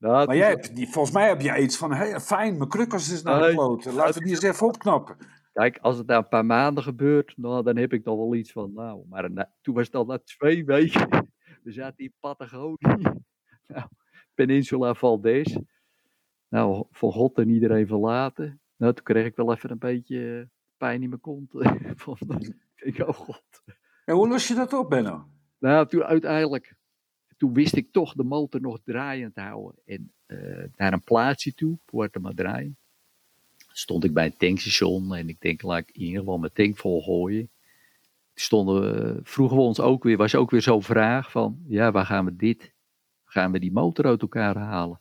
Nou, maar jij hebt, volgens mij heb jij iets van, hey, fijn, mijn krukkers is naar de. Laten we die eens even opknappen. Kijk, als het na een paar maanden gebeurt, nou, dan heb ik dan wel iets van, nou, maar toen was het al na twee weken. We zaten in Patagonië, <laughs> nou, Peninsula Valdez. Nou, voor God en iedereen verlaten. Nou, toen kreeg ik wel even een beetje eh, pijn in mijn kont. <laughs> van, <laughs> ik, oh god. En hoe los je dat op, Benno? Nou, toen uiteindelijk toen wist ik toch de motor nog draaiend te houden. En uh, naar een plaatsje toe, Puerto Madryn, stond ik bij een tankstation en ik denk, laat ik in ieder geval mijn tank vol gooien. Stonden, uh, vroegen we ons ook weer, was ook weer zo'n vraag van, ja, waar gaan we dit? Gaan we die motor uit elkaar halen?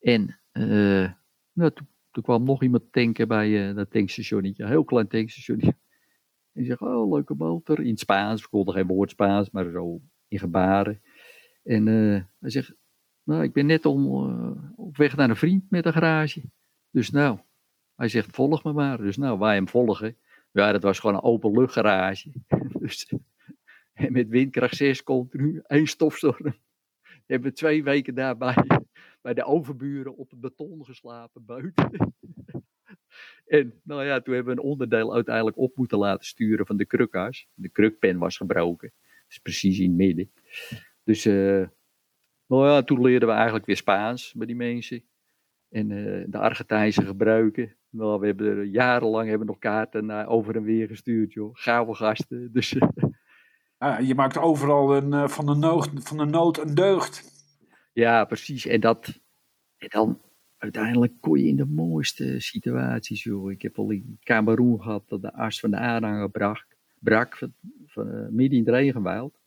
En uh, nou, toen, kwam nog iemand tanken bij dat tankstationnetje, een heel klein tankstationnetje. <laughs> En die oh, leuke motor, in Spaans, ik konden geen woord Spaans, maar zo in gebaren. En uh, hij zegt, nou, ik ben net om, uh, op weg naar een vriend met een garage. Dus nou, hij zegt, volg me maar. Dus nou, wij hem volgen. Ja, dat was gewoon een openluchtgarage. <laughs> dus, en met windkracht 6 continu, één stofstorm. <laughs> We hebben twee weken daarbij <laughs> bij de overburen op het beton geslapen buiten. en nou ja, toen hebben we een onderdeel uiteindelijk op moeten laten sturen van de krukkas. De krukpen was gebroken. Dus precies in het midden. Dus uh, nou ja, toen leerden we eigenlijk weer Spaans bij die mensen. En uh, de Argentijnse gebruiken. Nou, we hebben er jarenlang hebben nog kaarten naar over en weer gestuurd, joh. Gouden gasten. Dus, ja, je maakt overal een, uh, van, de nood, van de nood een deugd. Ja, precies. En, dat, en dan uiteindelijk kon je in de mooiste situaties, joh. Ik heb al in Cameroen gehad dat de as van de aanhanger brak, brak van, van, midden in het regenwoud.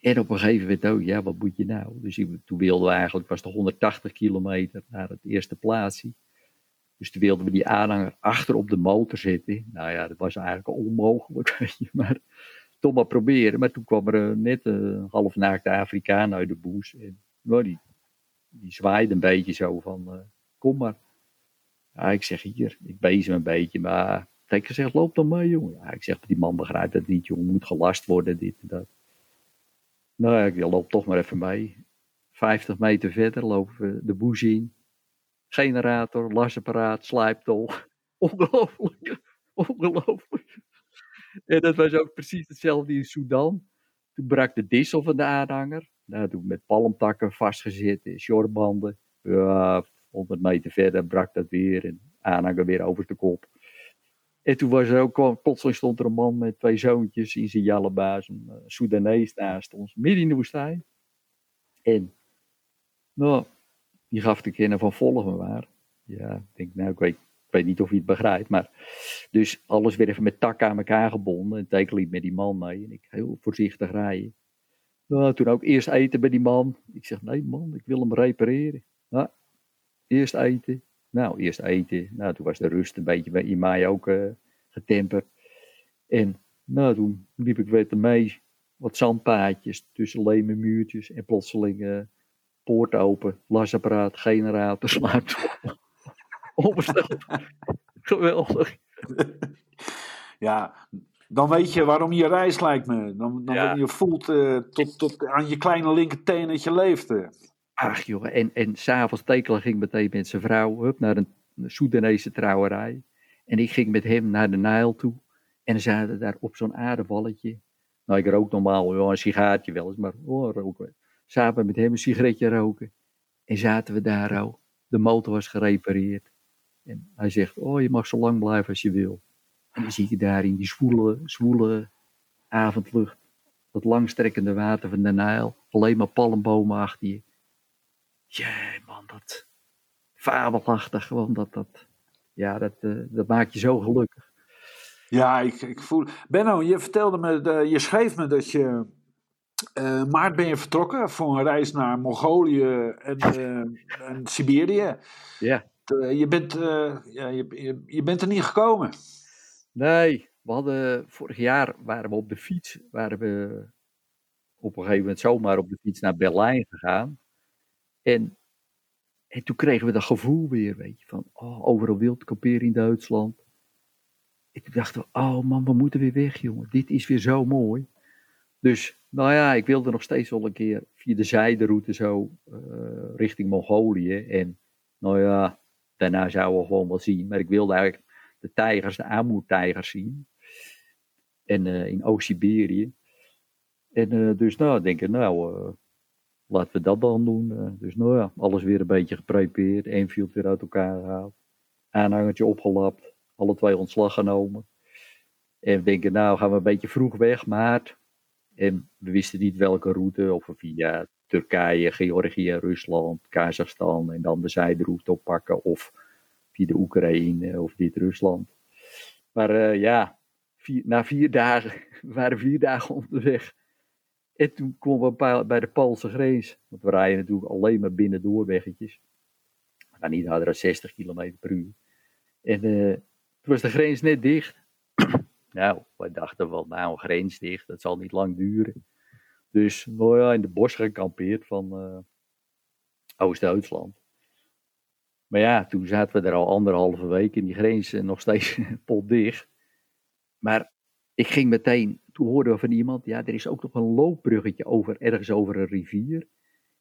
En op een gegeven moment ook, ja, wat moet je nou? Dus toen wilden we eigenlijk, was het 180 kilometer naar het eerste plaatsje. Dus toen wilden we die aanhanger achter op de motor zetten. Nou ja, dat was eigenlijk onmogelijk, <laughs> weet je. Maar toch maar proberen. Maar toen kwam er net een half naakte Afrikaan uit de boes. En nou, die, die zwaaide een beetje zo van, eh, kom maar. Ja, ik zeg hier, ik bezem een beetje, maar ik zeg, loop dan mee, jongen. Ja, ik zeg, die man begrijpt dat niet, jongen, moet gelast worden, dit en dat. Nou ja, ik loop toch maar even mee. 50 meter verder lopen we de boes in. Generator, lasapparaat, slijptol. <laughs> Ongelooflijk. Ongelooflijk. En dat was ook precies hetzelfde in Sudan. Toen brak de dissel van de aanhanger. Nou, toen met palmtakken vastgezet, shortbanden. Ja, 100 meter verder brak dat weer en aanhanger weer over de kop. En toen was er ook, plotseling stond er een man met twee zoontjes in zijn jallebaas, een uh, Soedanees naast ons, midden in de woestijn. En, nou, die gaf te kennen van volgen maar. Ja, ik denk, nou, ik weet, ik weet niet of je het begrijpt, maar. Dus alles weer even met takken aan elkaar gebonden. En teken liep met die man mee. En ik heel voorzichtig rijden. Nou, toen ook eerst eten bij die man. Ik zeg, nee man, ik wil hem repareren. Nou, eerst eten. Nou, eerst eten. Nou, toen was de rust een beetje in mij ook uh, getemperd. En nou, toen liep ik weer mee. Wat zandpaadjes tussen leme muurtjes. En plotseling uh, poort open. Lasapparaat, generator, sluit. <laughs> Opgesteld. Geweldig. <laughs> Ja, dan weet je waarom je reis lijkt me. Dan, dan Ja. je voelt eh, tot, tot aan je kleine linkerteen dat je leeft. Ach joh, en, en s'avonds Tekela ging meteen met zijn vrouw hup, naar een Soedanese trouwerij. En ik ging met hem naar de Nijl toe. En dan zaten daar op zo'n aardeballetje. Nou, ik rook normaal wel een sigaartje wel eens, maar oh, roken. Zaten we met hem een sigaretje roken. En zaten we daar al. De motor was gerepareerd. En hij zegt, oh, je mag zo lang blijven als je wil. En dan zie je daar in die zwoele, zwoele avondlucht. Dat langstrekkende water van de Nijl. Alleen maar palmbomen achter je. Jee, man, dat fabelachtig. Gewoon dat, dat, ja, dat, eh, dat maakt je zo gelukkig. Ja, ik, ik voel. Benno, je vertelde me, de- je schreef me dat je. Eh, maart ben je vertrokken voor een reis naar Mongolië en, eh, en Siberië. Ja. Eh, je, bent, ja, je, je, je bent er niet gekomen. Nee, we hadden vorig jaar waren we op de fiets, waren we op een gegeven moment zomaar op de fiets naar Berlijn gegaan. En, en toen kregen we dat gevoel weer, weet je, van oh, overal wild kamperen in Duitsland. En toen dachten we, oh man, we moeten weer weg, jongen. Dit is weer zo mooi. Dus, nou ja, ik wilde nog steeds wel een keer via de zijderoute zo eh, richting Mongolië. En, nou ja, daarna zouden we gewoon wel zien. Maar ik wilde eigenlijk de tijgers, de Amur-tijgers zien. En eh, in Oost-Siberië. En eh, dus nou, denk ik, nou, laten we dat dan doen. Dus nou ja, alles weer een beetje geprepareerd. Enfield weer uit elkaar gehaald. Aanhangertje opgelapt. Alle twee ontslag genomen. En we denken, nou gaan we een beetje vroeg weg, maart. En we wisten niet welke route. Of we via Turkije, Georgië, Rusland, Kazachstan. En dan de zijderoute oppakken. Of via de Oekraïne of dit Rusland. Maar eh, ja, vier- na vier dagen, <laughs> we waren vier dagen onderweg. En toen kwamen we bij de Poolse grens. Want we rijden natuurlijk alleen maar binnen doorweggetjes. We gaan niet harder dan 60 km per uur. En eh, toen was de grens net dicht. Nou, wij dachten wel, nou, grens dicht, dat zal niet lang duren. Dus, nou ja, in de bos gekampeerd van eh, Oost-Duitsland. Maar ja, toen zaten we er al anderhalve week en die grens nog steeds <laughs> potdicht. Maar ik ging meteen, toen hoorden we van iemand, ja, er is ook nog een loopbruggetje over, ergens over een rivier.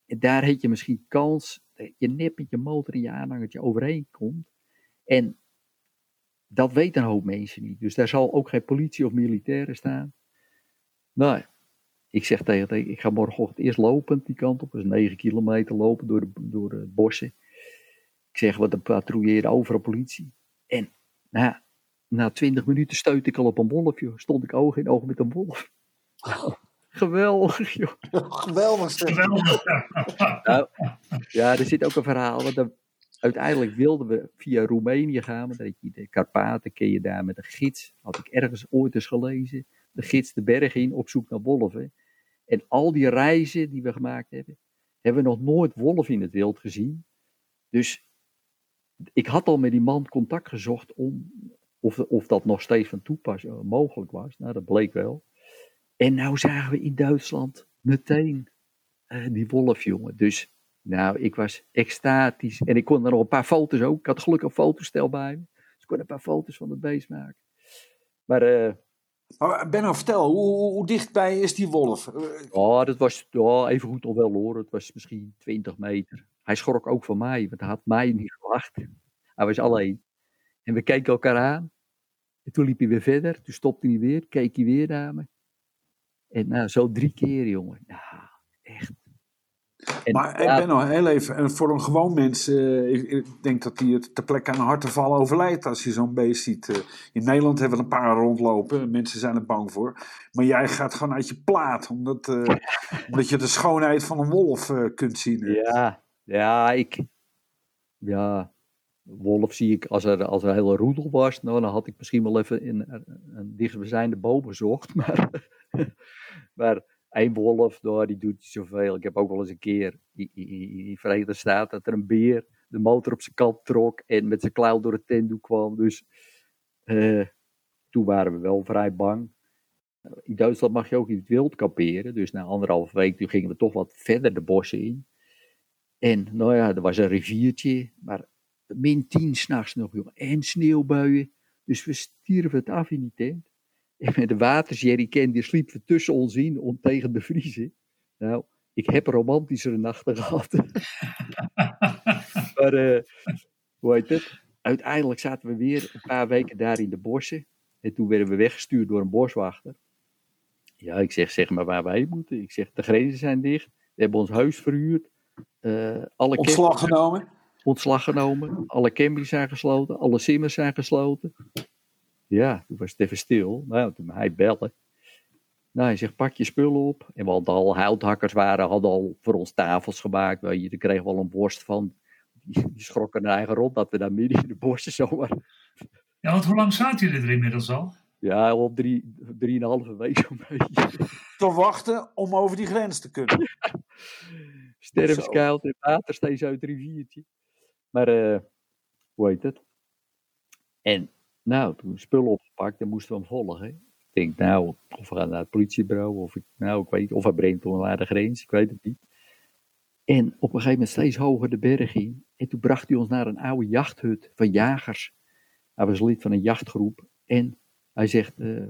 En daar heb je misschien kans dat je net met je motor en je aanhangertje overheen komt. En dat weten een hoop mensen niet. Dus daar zal ook geen politie of militairen staan. Nou, ik zeg tegen tegen, ik ga morgenochtend eerst lopend die kant op. Dat is 9 kilometer lopen door de, door de bossen. Ik zeg, wat een patrouilleren overal politie. En na, na 20 minuten stuit ik al op een wolf, joh. Stond ik oog in oog met een wolf. <laughs> Geweldig, joh. Geweldig zeg. Geweldig. Nou, ja, er zit ook een verhaal. Want dan- uiteindelijk wilden we via Roemenië gaan. Heb je de Karpaten ken je daar met een gids. Had ik ergens ooit eens gelezen. De gids de berg in op zoek naar wolven. En al die reizen die we gemaakt hebben, hebben we nog nooit wolf in het wild gezien. Dus ik had al met die man contact gezocht om of, of dat nog steeds van toepassing eh, mogelijk was. Nou, dat bleek wel. En nou zagen we in Duitsland meteen eh, die wolf, jongen. Dus, nou, ik was extatisch. En ik kon er nog een paar foto's ook. Ik had gelukkig een fotostel bij me. Dus ik kon een paar foto's van het beest maken. Maar, eh, Maar Benno, vertel, hoe, hoe, dichtbij is die wolf? Eh, oh, dat was oh, even goed al wel hoor. Het was misschien 20 meter. Hij schrok ook van mij, want hij had mij niet verwacht. Hij was alleen. En we keken elkaar aan. En toen liep hij weer verder. Toen stopte hij weer, keek hij weer naar me. En nou, zo drie keer, jongen. Ja, echt. En, Maar hey, ja, Benno, heel even, en voor een gewoon mens, eh, ik, ik denk dat hij het ter plekke aan een harteval overlijdt als je zo'n beest ziet. Eh, in Nederland hebben we een paar rondlopen, mensen zijn er bang voor. Maar jij gaat gewoon uit je plaat, omdat, eh, <laughs> omdat je de schoonheid van een wolf kunt zien. Ja, ja, ik. Ja, wolf zie ik als er, als er een hele roedel was. Nou, dan had ik misschien wel even in een, een dichtstbijzijnde boom gezocht. <laughs> Maar, maar één wolf, nou, die doet niet zoveel. Ik heb ook wel eens een keer in, de Verenigde Staten dat er een beer de motor op zijn kant trok en met zijn klauw door het tentdoek kwam. Dus eh, toen waren we wel vrij bang. In Duitsland mag je ook in het wild kamperen. Dus na anderhalve week gingen we toch wat verder de bossen in. En nou ja, er was een riviertje, maar min 10 s'nachts nog, jongen. En sneeuwbuien. Dus we stierven het af in die tent. Met <laughs> de watersjerrycan, die sliepen we tussen ons in om tegen de vriezen. Nou, ik heb romantischere nachten <laughs> gehad. maar, eh, hoe heet het? Uiteindelijk zaten we weer een paar weken daar in de bossen. En toen werden we weggestuurd door een boswachter. Ja, ik zeg, zeg maar waar wij moeten. Ik zeg, de grenzen zijn dicht. We hebben ons huis verhuurd. Eh, alle Ontslag genomen? ontslag genomen. Alle campings zijn gesloten. Alle simmers zijn gesloten. Ja, toen was het even stil. Nou, toen hij bellen. Nou, hij zegt, pak je spullen op. En want al houthakkers waren, hadden al voor ons tafels gemaakt. Weet je, daar kregen we al een borst van. Die, die schrokken hun eigen rond dat we daar midden in de borsten zomaar... Ja, want hoe lang zaten jullie er inmiddels al? Ja, op drie, drieënhalve week zo'n beetje. Te wachten om over die grens te kunnen. <laughs> Sterfskoud en water steeds uit het riviertje. Maar, eh, hoe heet het? En, nou, toen spullen opgepakt en moesten we hem volgen. Ik denk, nou, of we gaan naar het politiebureau, of ik, nou, ik weet niet, of hij brengt ons naar de grens, ik weet het niet. En op een gegeven moment steeds hoger de berg in. En toen bracht hij ons naar een oude jachthut van jagers. Hij was lid van een jachtgroep. En hij zegt, eh,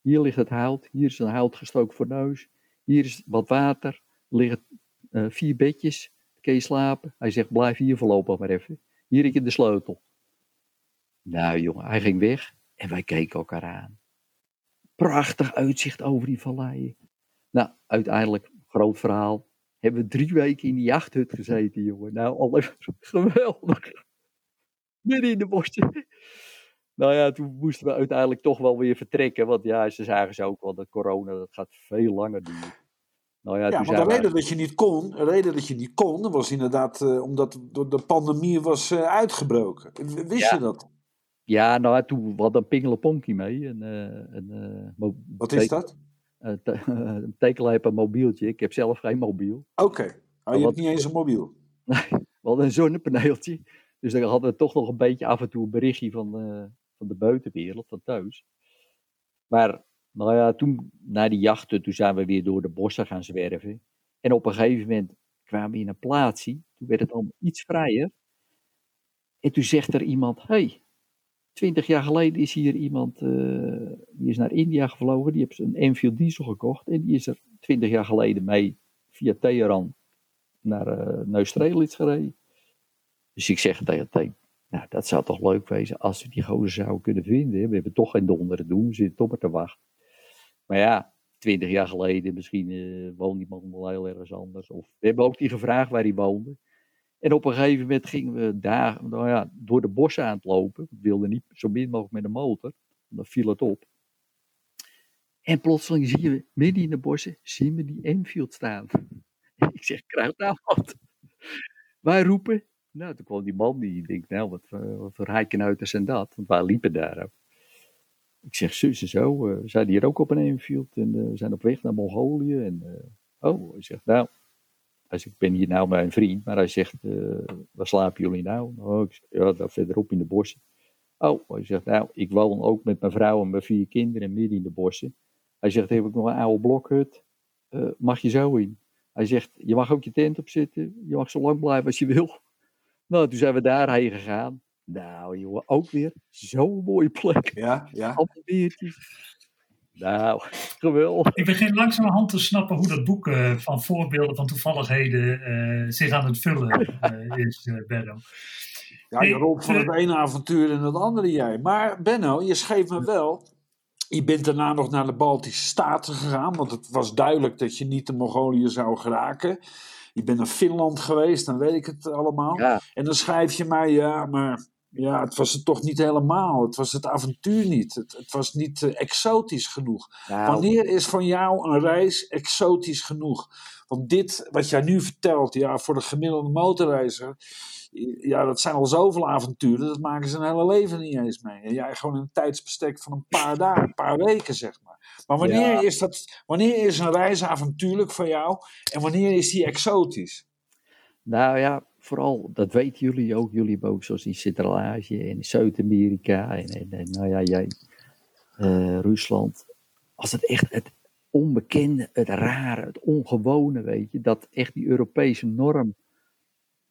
hier ligt het hout, hier is een hout gestoken voor neus, hier is wat water, er liggen eh, vier bedjes, kun je slapen. Hij zegt, blijf hier voorlopig maar even. Hier heb je de sleutel. Nou jongen, hij ging weg en wij keken elkaar aan. Prachtig uitzicht over die valleien. Nou, uiteindelijk, groot verhaal, hebben we drie weken in die jachthut gezeten, jongen. Nou, al even geweldig. Midden in de bossen. Nou ja, toen moesten we uiteindelijk toch wel weer vertrekken. Want ja, ze zagen ze ook wel dat corona, dat gaat veel langer duren. Nou ja, Ja, toen maar de we- reden dat je niet kon, de reden dat je niet kon, was inderdaad eh, omdat de, de pandemie was eh, uitgebroken. Wist Ja. je dat? Ja, nou, toen we hadden een pingelenponkie mee. Een, eh, een, eh, Wat is dat? <laughs> Een, te- een tekenlijp een mobieltje. Ik heb zelf geen mobiel. Oké. Oh, Maar je wat- hebt niet eens een mobiel. <laughs> We hadden een zonnepaneeltje. Dus dan hadden we toch nog een beetje af en toe een berichtje van, eh, van de buitenwereld, van thuis. Maar, nou ja, toen, na die jachten, toen zijn we weer door de bossen gaan zwerven. En op een gegeven moment kwamen we in een plaatsje. Toen werd het allemaal iets vrijer. En toen zegt er iemand, hey, twintig jaar geleden is hier iemand, eh, die is naar India gevlogen. Die heeft een Enfield diesel gekocht. En die is er twintig jaar geleden mee via Teheran naar uh, Neustrelitz gereden. Dus ik zeg tegen nou dat zou toch leuk wezen als we die gozer zouden kunnen vinden. We hebben toch geen donder doen, we zitten toch maar te wachten. Maar ja, twintig jaar geleden, misschien uh, woont die man wel heel ergens anders. Of we hebben ook die gevraagd waar hij woonde. En op een gegeven moment gingen we daar, nou ja, door de bossen aan het lopen. We wilden niet zo min mogelijk met de motor, dan viel het op. En plotseling zien we midden in de bossen, zien we die Enfield staan. <laughs> Ik zeg, kruid nou wat. Wij roepen. Nou, toen kwam die man die denkt, nou, wat, uh, wat voor heikenuiters zijn dat? Want wij liepen daar ook. Ik zeg, zus en zo, we zijn hier ook op een Enfield en we zijn op weg naar Mongolië. En, oh, hij zegt, nou, hij zegt, ik ben hier nou met een vriend, maar hij zegt, uh, waar slapen jullie nou? Oh, ik zeg, ja, daar verderop in de bossen. Oh, hij zegt, nou, ik woon ook met mijn vrouw en mijn vier kinderen midden in de bossen. Hij zegt, heb ik nog een oude blokhut? Uh, mag je zo in? Hij zegt, je mag ook je tent opzetten. Je mag zo lang blijven als je wil. <laughs> Nou, toen zijn we daarheen gegaan. Nou, jongen, ook weer zo'n mooie plek. Ja, ja. Allemaal beertjes. Nou, geweldig. Ik begin langzamerhand te snappen hoe dat boek eh, van voorbeelden van toevalligheden eh, zich aan het vullen eh, is, Benno. Ja, je rolt van het ene avontuur in het andere jij. Maar Benno, je schreef me wel. Je bent daarna nog naar de Baltische Staten gegaan. Want het was duidelijk dat je niet de Mongolië zou geraken. Je bent naar Finland geweest, dan weet ik het allemaal. Ja, En dan schrijf je mij, ja, maar ja, het was het toch niet helemaal. Het was het avontuur niet. Het, het was niet eh, exotisch genoeg. nou, Wanneer is van jou een reis exotisch genoeg? Want dit, wat jij nu vertelt, ja, voor de gemiddelde motorreizer, ja, dat zijn al zoveel avonturen, dat maken ze een hele leven niet eens mee. En jij gewoon een tijdsbestek van een paar dagen, een paar weken, zeg maar. Maar wanneer, Ja. is, dat, wanneer is een reis avontuurlijk voor jou en wanneer is die exotisch? nou ja, vooral, dat weten jullie ook. Jullie hebben zoals in Centraal-Azië en Zuid-Amerika en, en, nou ja, jij, eh, Rusland. Als het echt het onbekende, het rare, het ongewone, weet je, dat echt die Europese norm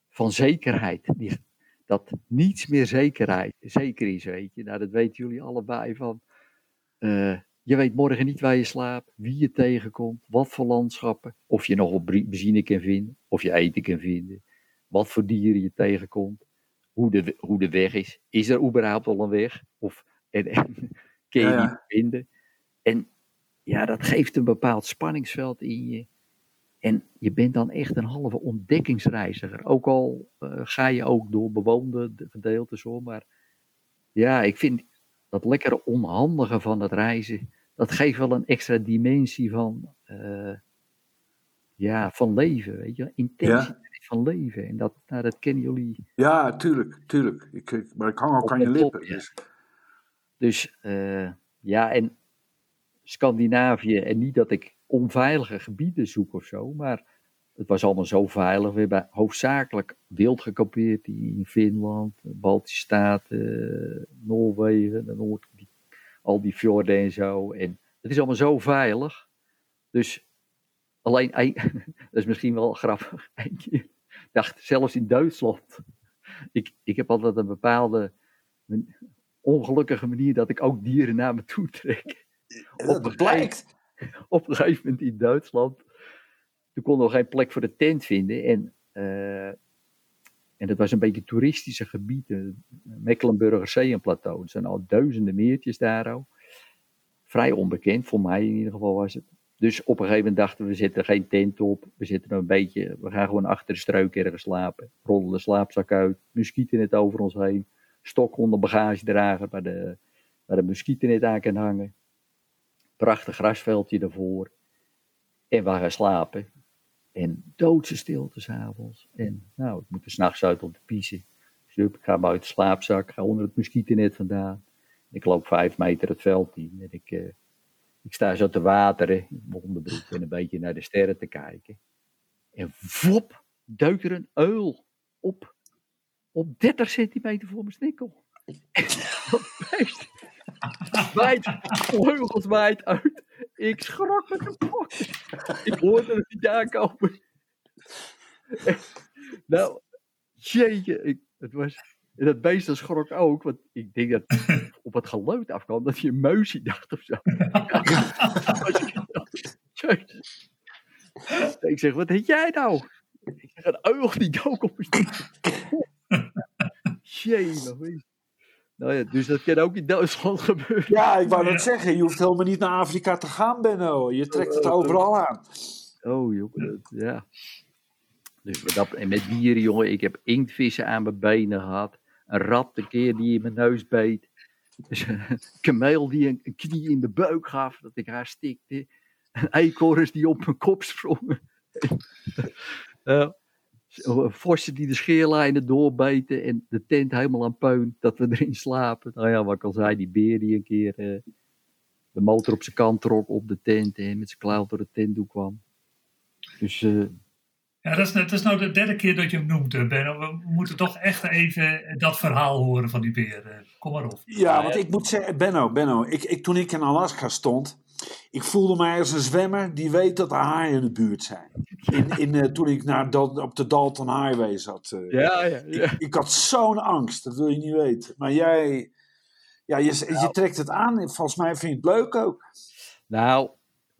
van zekerheid, die, dat niets meer zekerheid, zeker is, weet je. Nou, dat weten jullie allebei van. eh, je weet morgen niet waar je slaapt, wie je tegenkomt, wat voor landschappen, of je nog op benzine kan vinden, of je eten kan vinden, wat voor dieren je tegenkomt, hoe de, hoe de weg is. Is er überhaupt al een weg? Of en, en, <laughs> kun je Ja, ja. die vinden? En ja, dat geeft een bepaald spanningsveld in je. En je bent dan echt een halve ontdekkingsreiziger. Ook al eh, ga je ook door bewoonde gedeeltes hoor. Maar ja, ik vind dat lekkere onhandige van het reizen. Dat geeft wel een extra dimensie van, eh, ja, van leven. Weet je? Intensiteit van leven. En dat, nou, dat kennen jullie. Ja, tuurlijk, tuurlijk. Ik, maar ik hang ook aan je top, lippen. ja. Dus, Dus eh, ja, en Scandinavië. En niet dat ik onveilige gebieden zoek of zo. Maar het was allemaal zo veilig. We hebben hoofdzakelijk wild gekampeerd in Finland, Baltische Staten, Noorwegen, de Noord, die, al die fjorden en zo. En het is allemaal zo veilig. Dus alleen, <laughs> dat is misschien wel grappig, <laughs> één keer. Dacht, zelfs in Duitsland. Ik, ik heb altijd een bepaalde men- ongelukkige manier dat ik ook dieren naar me toe trek. dat blijkt. Op een gegeven moment in Duitsland. Toen konden we geen plek voor de tent vinden. En, eh, en dat was een beetje toeristische gebieden. Mecklenburger Seenplateau. Er zijn al duizenden meertjes daar ook. Vrij onbekend, voor mij in ieder geval was het. Dus op een gegeven moment dachten we, we zetten geen tent op. We zitten een beetje, we gaan gewoon achter de struik ergens slapen. Rollen de slaapzak uit, muskietennet over ons heen. Stok onder bagagedrager waar de, waar de muskietennet aan kan hangen. Prachtig grasveldje ervoor. En we gaan slapen. En doodse stilte s'avonds. En nou, ik moet er s'nachts uit om te piezen. Dus ik ga buiten de slaapzak, ga onder het muskietennet vandaan. Ik loop vijf meter het veld in. En ik, eh, ik sta zo te wateren in onderbroek en een beetje naar de sterren te kijken. En wop, duikt er een uil op. Op 30 centimeter voor mijn snikkel. En dat vleugels waait uit. Ik schrok me kapot. Ik hoorde het niet aankomen. nou, jeetje, ik, het was... En dat beest dat schrok ook, want ik denk dat <laughs> op het geluid afkwam dat je een muisje dacht of zo. <laughs> Ik zeg, wat heet jij nou? Ik zeg, een uil die dook op mijn Jee, Nou ja, dus dat kan ook in Duitsland <laughs> gebeuren. Ja, ik wou net zeggen, je hoeft helemaal niet naar Afrika te gaan, Benno. Je trekt het overal aan. Oh, jongen, dat- ja. Dus met dat, en met dieren, jongen, ik heb inktvissen aan mijn benen gehad. Een rat een keer die in mijn neus beet. Dus een kameel die een, een knie in de buik gaf, dat ik haar stikte. Een eekhoorns die op mijn kop sprongen. Vossen die de scheerlijnen doorbeten en de tent helemaal aan puin, dat we erin slapen. Nou ja, wat ik al zei, die beer die een keer eh, de motor op zijn kant trok op de tent en met zijn klauw door de tent toe kwam. Dus eh, Ja, dat is, dat is nou de derde keer dat je hem noemt, eh, Benno. We moeten toch echt even dat verhaal horen van die beer. eh. Kom maar op. Ja, want ik moet zeggen, Benno, Benno ik, ik, toen ik in Alaska stond, ik voelde mij als een zwemmer die weet dat er haaien in de buurt zijn. In, in, eh, toen ik naar Dal- op de Dalton Highway zat. eh. Ja, ja, ja. Ik had zo'n angst, dat wil je niet weten. Maar jij, ja, je, je trekt het aan. en Volgens mij vind je het leuk ook. Nou,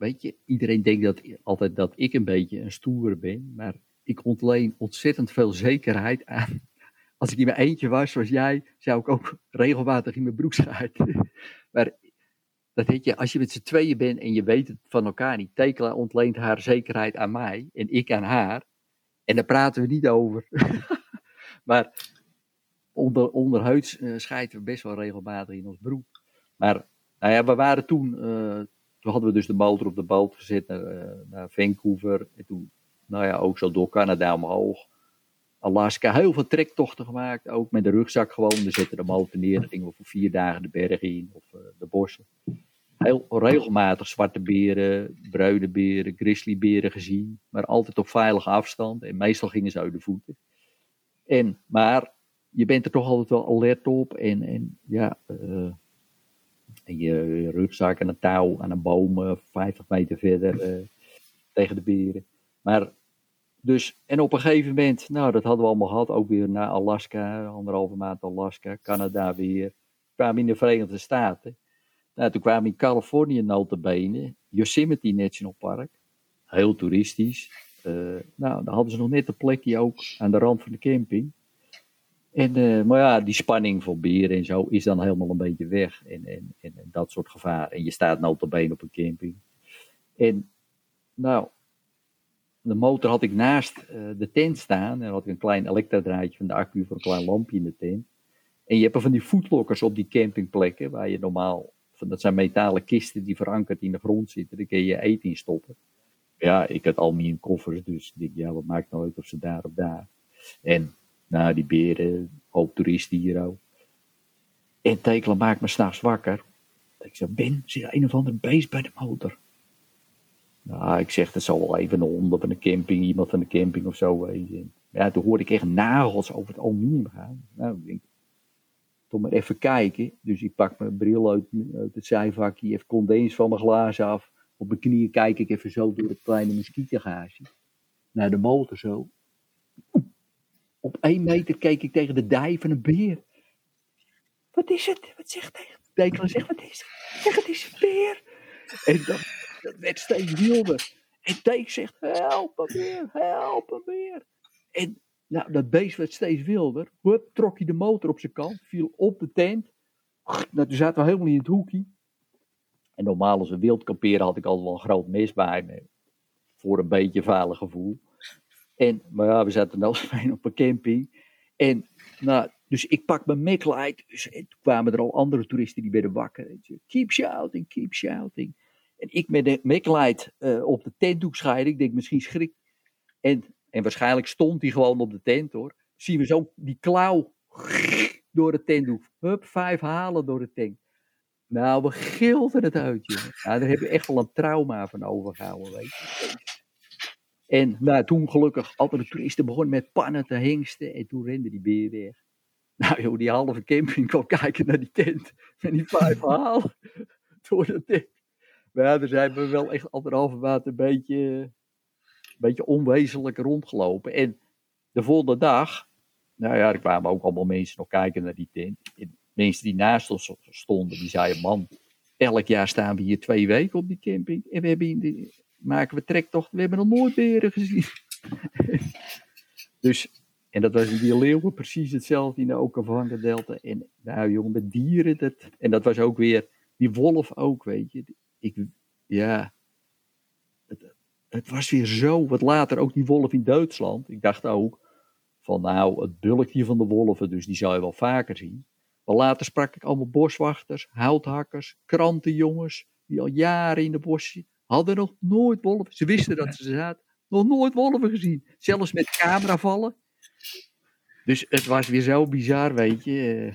weet je, iedereen denkt dat, altijd dat ik een beetje een stoere ben. Maar ik ontleen ontzettend veel zekerheid aan. <laughs> Als ik in mijn eentje was, zoals jij, zou ik ook regelmatig in mijn broek schuiten. <laughs> Maar dat weet je, als je met z'n tweeën bent en je weet het van elkaar niet. Tekela ontleent haar zekerheid aan mij en ik aan haar. En daar praten we niet over. <laughs> maar onder, onderhuids eh schijten we best wel regelmatig in ons broek. Maar nou ja, we waren toen, eh, toen hadden we dus de motor op de boot gezet naar, eh, naar Vancouver. En toen, nou ja, ook zo door Canada omhoog. Alaska, heel veel trektochten gemaakt. Ook met de rugzak gewoon. We zetten de motor neer. Dan gingen we voor vier dagen de bergen in of eh, de bossen. Heel regelmatig zwarte beren, bruine beren, grizzlyberen gezien. Maar altijd op veilige afstand. En meestal gingen ze uit de voeten. En, maar je bent er toch altijd wel alert op. En, en ja, eh, en je, rugzak en een touw aan een boom, eh, 50 meter verder eh, tegen de beren. Maar dus, en op een gegeven moment, nou dat hadden we allemaal gehad, ook weer naar Alaska, anderhalve maand Alaska, Canada weer. We kwamen in de Verenigde Staten. Nou, toen kwamen in Californië notabene, Yosemite National Park. Heel toeristisch. Eh, nou, dan hadden ze nog net een plekje ook aan de rand van de camping. En, eh, maar ja, die spanning voor beren en zo is dan helemaal een beetje weg. En, en, en, dat soort gevaar. En je staat notabene op een camping. En nou, de motor had ik naast eh, de tent staan. En had ik een klein elektrodraadje van de accu voor een klein lampje in de tent. En je hebt er van die voetlokkers op die campingplekken. Waar je normaal, van, dat zijn metalen kisten die verankerd in de grond zitten. Daar kun je je eten in stoppen. Ja, ik had al mijn koffers. Dus ik denk, ja, wat maakt nou uit of ze daar of daar. En nou, die beren, hoop toeristen hier ook. En Tekelen maakt me s'nachts wakker. Ik zeg, Ben, zit een of ander beest bij de motor? Nou, ik zeg, dat zal wel even een hond op een camping, iemand van de camping of zo. Ja, toen hoorde ik echt nagels over het aluminium gaan. Nou, ik denk, toch maar even kijken. Dus ik pak mijn bril uit, het zijvakje, even condens van mijn glazen af. Op mijn knieën kijk ik even zo door het kleine muskietengaasje. Naar de motor zo. Op één meter keek ik tegen de dij van een beer. Wat is het? Wat zegt hij? Dekelen zegt, wat is het? Zeg, het is een beer. En dat, dat werd steeds wilder. En Teek zegt, help een beer, help een beer. En nou, dat beest werd steeds wilder. Hup, trok hij de motor op zijn kant, viel op de tent. Nou, toen zaten we helemaal in het hoekje. En normaal als we wild kamperen had ik altijd wel een groot mes bij me. Voor een beetje veilig gevoel. En, maar ja, we zaten <laughs> nou op een camping. En, nou, dus ik pak mijn MacLight. Dus, en toen kwamen er al andere toeristen die werden wakker. En ze, keep shouting, keep shouting. En ik met de MacLight uh, op de tentdoek scheiden. Ik denk, misschien schrik. En, en waarschijnlijk stond hij gewoon op de tent hoor. Zien we zo die klauw <laughs> door de tentdoek. Hup, vijf halen door de tent. Nou, we gilden het uit, jongen. Nou, daar heb je echt wel een trauma van overgehouden, weet je. En nou, toen gelukkig, andere toeristen begonnen met pannen te hengsten. En toen rende die beer weg. <laughs> Nou joh, die halve camping kwam kijken naar die tent. En die vijf <laughs> halen door de tent. Maar ja, daar zijn we wel echt anderhalve maand een beetje, een beetje onwezenlijk rondgelopen. En de volgende dag, nou ja, er kwamen ook allemaal mensen nog kijken naar die tent. En mensen die naast ons stonden, die zeiden, man, elk jaar staan we hier twee weken op die camping. En we hebben in de, maken we trektocht, we hebben nog nooit beren gezien. dus, en dat was in die leeuwen precies hetzelfde in de Okavango Delta. En nou jongen, met dieren, dat, en dat was ook weer, die wolf ook, weet je. Ik, ja, het, het was weer zo, wat later ook die wolf in Duitsland. Ik dacht ook van nou, het bulkje van de wolven, dus die zou je wel vaker zien. Maar later sprak ik allemaal boswachters, houthakkers, krantenjongens, die al jaren in de bos hadden nog nooit wolven. Ze wisten dat ze zaten, nog nooit wolven gezien. Zelfs met cameravallen. Dus het was weer zo bizar, weet je.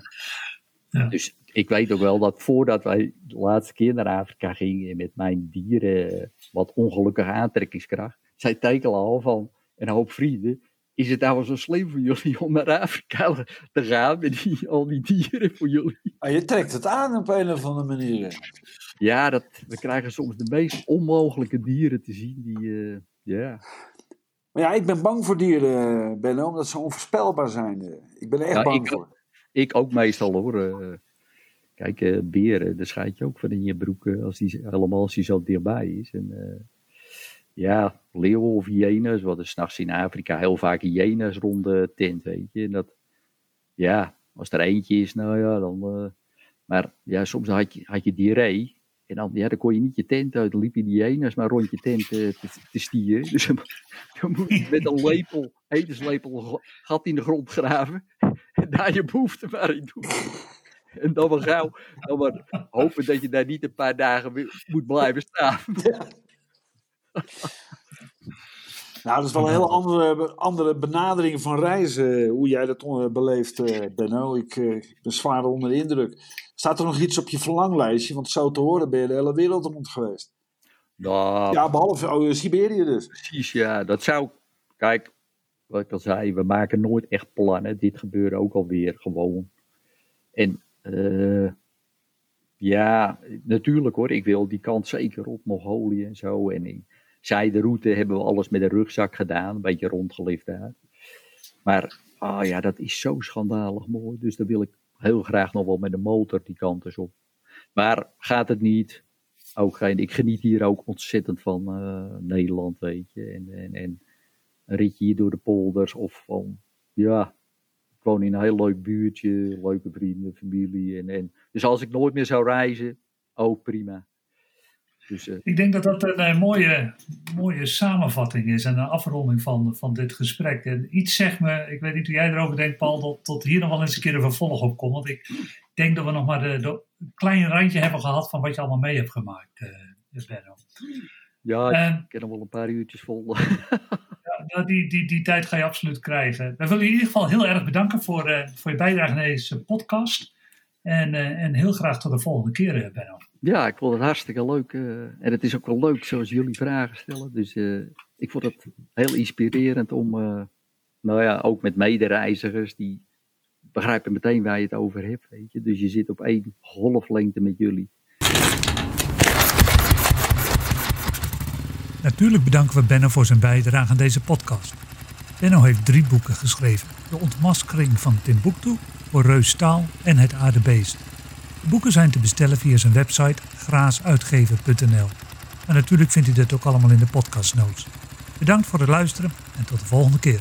Ja. Dus ik weet ook wel dat voordat wij de laatste keer naar Afrika gingen met mijn dieren, wat ongelukkige aantrekkingskracht, zei Tekel al van een hoop vrienden, is het nou zo slim voor jullie om naar Afrika te gaan met die, al die dieren voor jullie? Ah, je trekt het aan op een of andere manier. Ja, dat, we krijgen soms de meest onmogelijke dieren te zien. Die, ja. Maar ja, ik ben bang voor dieren, Benno, omdat ze onvoorspelbaar zijn. Ik ben er echt Ja, bang ik voor. Ik ook meestal hoor. eh. kijk, eh, beren, daar schijt je ook van in je broek. eh, als die, helemaal als die zo dichtbij is. En, ja, leeuwen of hyena's. Wat is s'nachts in Afrika heel vaak hyena's rond de tent, weet je. En dat, ja, als er eentje is, nou ja, dan... eh, maar ja, soms had je, had je diarree. En dan, ja, dan kon je niet je tent uit. Dan liep je die hyena's maar rond je tent eh, te, stieren. Dus dan, moet je met een lepel, etenslepel, gat in de grond graven. En daar je behoefte maar in doen. En dan maar gauw, dan maar hopen dat je daar niet een paar dagen moet blijven staan. Nou, dat is wel een heel andere, andere benadering van reizen, hoe jij dat eh, beleeft, eh, Benno. Ik, eh, ik ben zwaar onder de indruk. Staat er nog iets op je verlanglijstje? Want zo te horen ben je de hele wereld rond geweest. Nou, Ja, behalve oh, Siberië dus. precies, ja. Dat zou, kijk, wat ik al zei, we maken nooit echt plannen. Dit gebeurde ook alweer gewoon. En eh, ja, natuurlijk hoor, ik wil die kant zeker op Mongolië en zo. En in zijderoute hebben we alles met een rugzak gedaan, een beetje rondgelift daar. Maar, ah ja, dat is zo schandalig mooi. Dus dan wil ik heel graag nog wel met de motor die kant op. Maar gaat het niet, ook geen, ik geniet hier ook ontzettend van eh, Nederland, weet je. En, en, en een ritje hier door de polders of van, ja, ik woon in een heel leuk buurtje, leuke vrienden, familie. En, en, dus als ik nooit meer zou reizen, ook prima. Dus eh, Ik denk dat dat een eh, mooie, mooie samenvatting is en een afronding van, van dit gesprek. En iets zegt me, ik weet niet hoe jij erover denkt, Paul, dat, dat hier nog wel eens een keer een vervolg op komt. Want ik denk dat we nog maar de, de een klein randje hebben gehad van wat je allemaal mee hebt gemaakt, eh Benno. ja, ik ken nog wel een paar uurtjes vol. <laughs> nou, die, die, die tijd ga je absoluut krijgen. We willen je in ieder geval heel erg bedanken voor, voor je bijdrage aan deze podcast. En, eh, en heel graag tot de volgende keer, eh, Benno. Ja, ik vond het hartstikke leuk. eh, en het is ook wel leuk zoals jullie vragen stellen. Dus eh, ik vond het heel inspirerend om, eh, nou ja, ook met medereizigers, die begrijpen meteen waar je het over hebt. Weet je? Dus je zit op één golflengte met jullie. Natuurlijk bedanken we Benno voor zijn bijdrage aan deze podcast. Benno heeft drie boeken geschreven. De ontmaskering van Timbuktu, voor Reus Staal en Het Aardebeest. De boeken zijn te bestellen via zijn website graasuitgever.nl. En natuurlijk vindt u dit ook allemaal in de podcast notes. Bedankt voor het luisteren en tot de volgende keer.